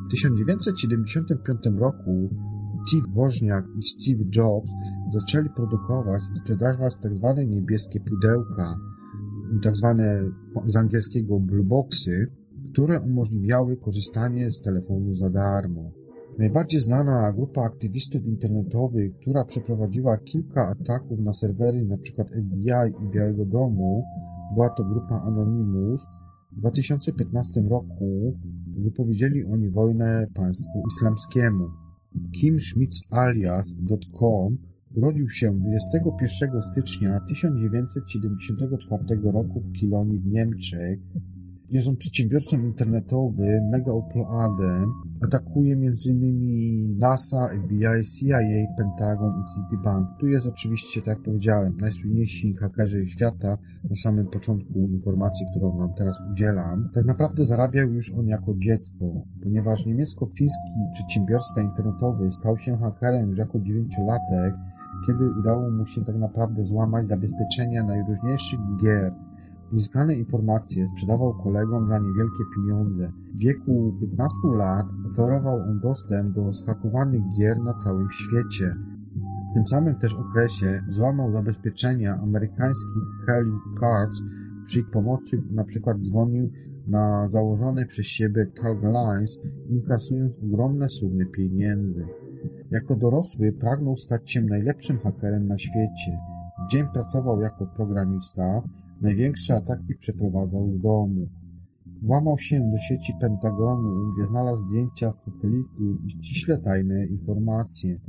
W 1975 roku Steve Woźniak i Steve Jobs zaczęli produkować i sprzedawać tzw. Tak niebieskie pudełka, tzw. Tak z angielskiego blueboxy, które umożliwiały korzystanie z telefonu za darmo. Najbardziej znana grupa aktywistów internetowych, która przeprowadziła kilka ataków na serwery np. FBI i Białego Domu, była to grupa Anonymous. W 2015 roku wypowiedzieli oni wojnę państwu islamskiemu. Kim Schmitz alias.com urodził się 21 stycznia 1974 roku w Kilonii w Niemczech jest on przedsiębiorcą internetowym, mega oploadem. Atakuje m.in. NASA, FBI, CIA, Pentagon i Citibank. Tu jest oczywiście, tak jak powiedziałem, najsłynniejsi hakerzy świata na samym początku informacji, którą wam teraz udzielam. Tak naprawdę zarabiał już on jako dziecko, ponieważ niemiecko-fiński przedsiębiorstwa internetowy stał się hakerem już jako dziewięciolatek, kiedy udało mu się tak naprawdę złamać zabezpieczenia najróżniejszych gier Uzyskane informacje sprzedawał kolegom za niewielkie pieniądze. W wieku 15 lat oferował on dostęp do schakowanych gier na całym świecie. W tym samym też okresie złamał zabezpieczenia amerykańskich Kelly Cards. Przy ich pomocy na przykład dzwonił na założone przez siebie Targ Lines, inkasując ogromne sumy pieniędzy. Jako dorosły pragnął stać się najlepszym hakerem na świecie. Dzień pracował jako programista, Największe ataki przeprowadzał z domu. Włamał się do sieci Pentagonu, gdzie znalazł zdjęcia z satelitu i ściśle tajne informacje.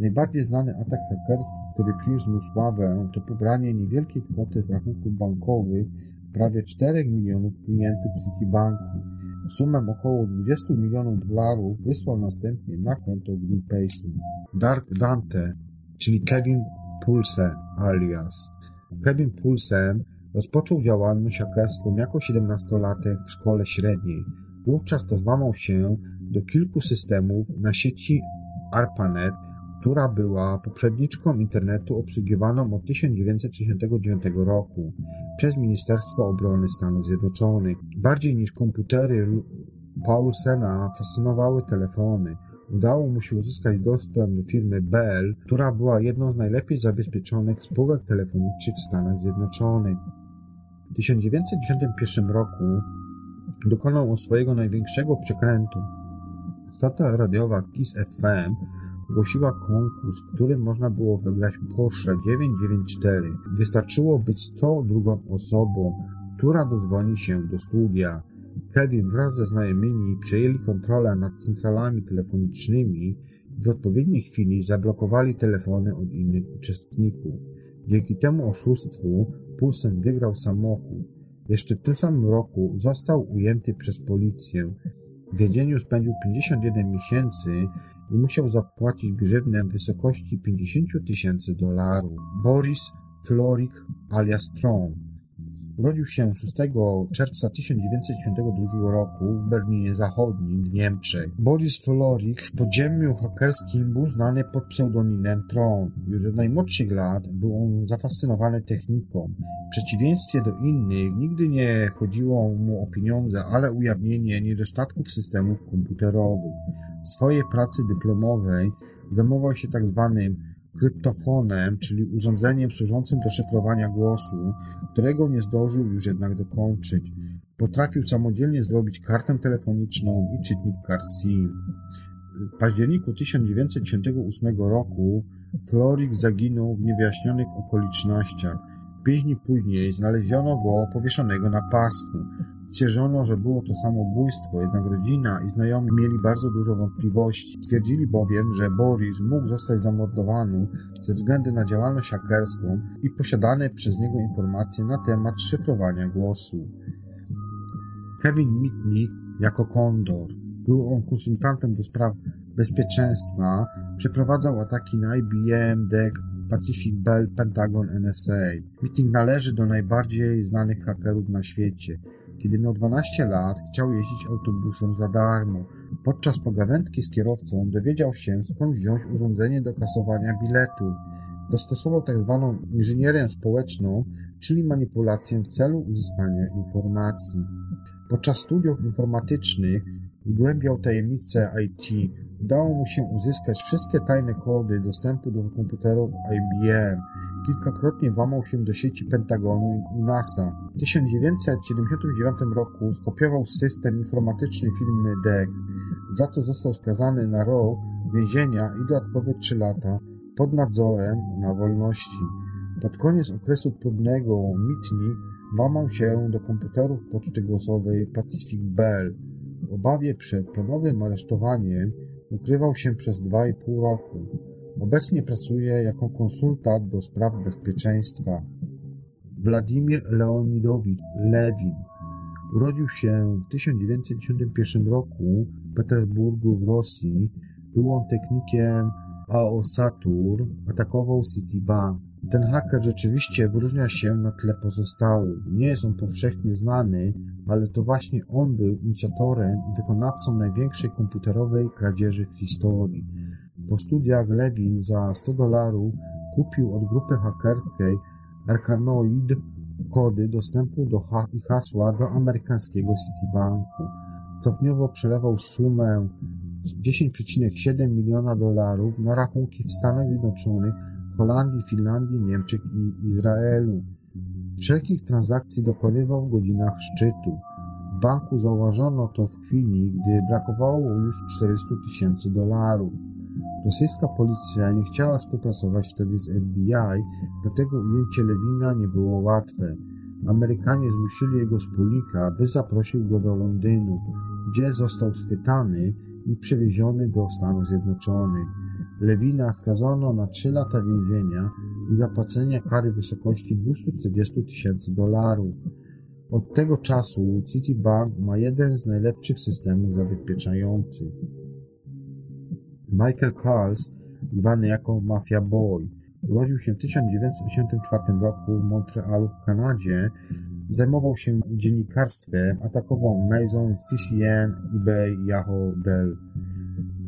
Najbardziej znany atak hakerski, który przyniósł mu sławę, to pobranie niewielkiej kwoty z rachunków bankowych prawie 4 milionów klientów Citibanku. Sumę około 20 milionów dolarów wysłał następnie na konto Greenpeace'u. Dark Dante, czyli Kevin Pulse alias. Kevin Pulse Rozpoczął działalność hakerską jako 17-latek w szkole średniej. Wówczas to złamał się do kilku systemów na sieci ARPANET, która była poprzedniczką internetu obsługiwaną od 1969 roku przez Ministerstwo Obrony Stanów Zjednoczonych. Bardziej niż komputery Paulsena fascynowały telefony. Udało mu się uzyskać dostęp do firmy Bell, która była jedną z najlepiej zabezpieczonych spółek telefonicznych w Stanach Zjednoczonych. W 1991 roku dokonał on swojego największego przekrętu. Stacja radiowa KISS FM ogłosiła konkurs, w którym można było wygrać Porsche 994. Wystarczyło być 102 osobą, która dozwoni się do studia. Kevin wraz ze znajomymi przejęli kontrolę nad centralami telefonicznymi i w odpowiedniej chwili zablokowali telefony od innych uczestników. Dzięki temu oszustwu Pulsen wygrał samochód. Jeszcze w tym samym roku został ujęty przez policję. W więzieniu spędził 51 miesięcy i musiał zapłacić grzywnę w wysokości 50 tysięcy dolarów. Boris Florik alias Tron. Urodził się 6 czerwca 1952 roku w Berlinie Zachodnim w Niemczech. Boris Florik w podziemiu hakerskim był znany pod pseudonimem Tron. Już od najmłodszych lat był on zafascynowany techniką. W przeciwieństwie do innych nigdy nie chodziło mu o pieniądze, ale ujawnienie niedostatków systemów komputerowych. W swojej pracy dyplomowej zajmował się tak zwanym kryptofonem, czyli urządzeniem służącym do szyfrowania głosu, którego nie zdążył już jednak dokończyć. Potrafił samodzielnie zrobić kartę telefoniczną i czytnik kart. W październiku 1998 roku Florik zaginął w niewyjaśnionych okolicznościach. Pięć dni później znaleziono go powieszonego na pasku. Stwierdzono, że było to samobójstwo, jednak rodzina i znajomi mieli bardzo dużo wątpliwości. Stwierdzili bowiem, że Boris mógł zostać zamordowany ze względu na działalność hakerską i posiadane przez niego informacje na temat szyfrowania głosu. Kevin Mitnick jako Kondor. Był on konsultantem do spraw bezpieczeństwa, przeprowadzał ataki na IBM, DEC, Pacific Bell, Pentagon, NSA. Mitnick należy do najbardziej znanych hakerów na świecie. Kiedy miał 12 lat, chciał jeździć autobusem za darmo. Podczas pogawędki z kierowcą dowiedział się, skąd wziąć urządzenie do kasowania biletu. Dostosował tak zwaną inżynierię społeczną, czyli manipulację w celu uzyskania informacji. Podczas studiów informatycznych wgłębiał tajemnice IT. Udało mu się uzyskać wszystkie tajne kody dostępu do komputerów IBM. Kilkakrotnie włamał się do sieci Pentagonu i NASA. W 1979 roku skopiował system informatyczny firmy DEC. Za to został skazany na rok więzienia i dodatkowe 3 lata pod nadzorem na wolności. Pod koniec okresu próbnego Mitnick włamał się do komputerów poczty głosowej Pacific Bell. W obawie przed ponownym aresztowaniem ukrywał się przez 2,5 roku. Obecnie pracuje jako konsultant do spraw bezpieczeństwa. Władimir Leonidowicz Lewin urodził się w 1991 roku w Petersburgu w Rosji. Był on technikiem AO Saturn, atakował Citibank. Ten haker rzeczywiście wyróżnia się na tle pozostałych. Nie jest on powszechnie znany, ale to właśnie on był inicjatorem i wykonawcą największej komputerowej kradzieży w historii. Po studiach Lewin za 100 dolarów kupił od grupy hakerskiej Arkanoid kody dostępu do ha i hasła do amerykańskiego Citibanku. Stopniowo przelewał sumę 10,7 miliona dolarów na rachunki w Stanach Zjednoczonych, Holandii, Finlandii, Niemczech i Izraelu. Wszelkich transakcji dokonywał w godzinach szczytu. W banku zauważono to w chwili, gdy brakowało już 400 tysięcy dolarów. Rosyjska policja nie chciała współpracować wtedy z FBI, dlatego ujęcie Lewina nie było łatwe. Amerykanie zmusili jego wspólnika, by zaprosił go do Londynu, gdzie został schwytany i przewieziony do Stanów Zjednoczonych. Lewina skazano na 3 lata więzienia i zapłacenia kary w wysokości 240 tysięcy dolarów. Od tego czasu Citibank ma jeden z najlepszych systemów zabezpieczających. Michael Carls, zwany jako Mafia Boy, urodził się w 1984 roku w Montrealu w Kanadzie. Zajmował się dziennikarstwem, atakował Mason, CCN, eBay, Yahoo, Dell.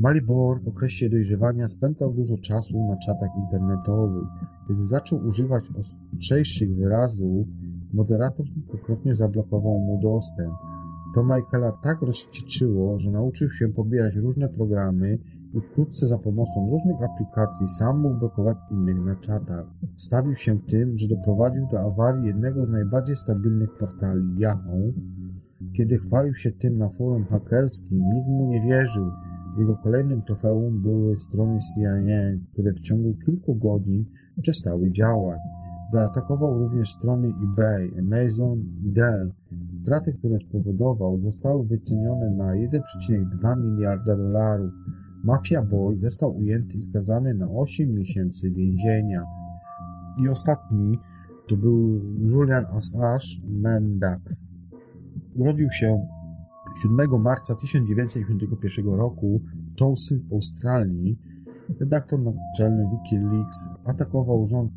Malibor w okresie dojrzewania spędzał dużo czasu na czatach internetowych. Kiedy zaczął używać ostrzejszych wyrazów, moderator kilkakrotnie zablokował mu dostęp. To Michaela tak rozcieczyło, że nauczył się pobierać różne programy i wkrótce za pomocą różnych aplikacji sam mógł blokować innych na czatach. Wstawił się tym, że doprowadził do awarii jednego z najbardziej stabilnych portali Yahoo. Kiedy chwalił się tym na forum hakerskim, nikt mu nie wierzył. Jego kolejnym trofeum były strony CIA, które w ciągu kilku godzin przestały działać. Zaatakował również strony eBay, Amazon i Dell. Straty, które spowodował, zostały wycenione na 1,2 miliarda dolarów. Mafia Boy został ujęty i skazany na 8 miesięcy więzienia. I ostatni to był Julian Assange Mendax. Urodził się 7 marca 1991 roku Tulsa w Australii. Redaktor naczelny Wikileaks atakował rząd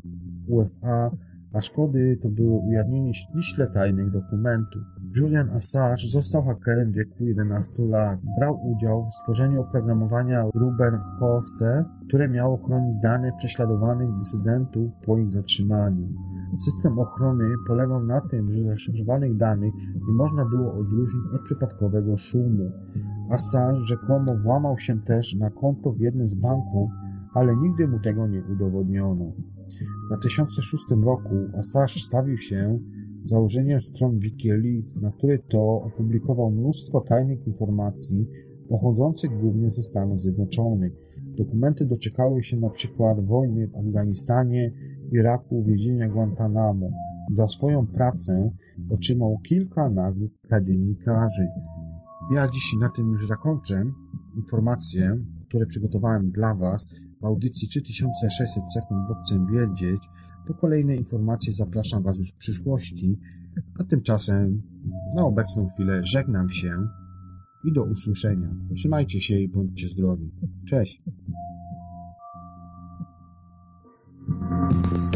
USA a szkody to było ujawnienie ściśle tajnych dokumentów. Julian Assange został hakerem w wieku 11 lat. Brał udział w stworzeniu oprogramowania Ruben Jose, które miało chronić dane prześladowanych dysydentów po ich zatrzymaniu. System ochrony polegał na tym, że zaszyfrowanych danych nie można było odróżnić od przypadkowego szumu. Assange rzekomo włamał się też na konto w jednym z banków, ale nigdy mu tego nie udowodniono. W 2006 roku Assange stawił się założeniem stron Wikileaks, na której to opublikował mnóstwo tajnych informacji pochodzących głównie ze Stanów Zjednoczonych. Dokumenty doczekały się na przykład wojny w Afganistanie, Iraku, więzienia Guantanamo. Za swoją pracę otrzymał kilka nagród dla. Ja dziś na tym już zakończę. Informacje, które przygotowałem dla Was w audycji 3600 sekund, bo chcę wiedzieć. Po kolejne informacje zapraszam Was już w przyszłości. A tymczasem na obecną chwilę żegnam się i do usłyszenia. Trzymajcie się i bądźcie zdrowi. Cześć. Mm-hmm.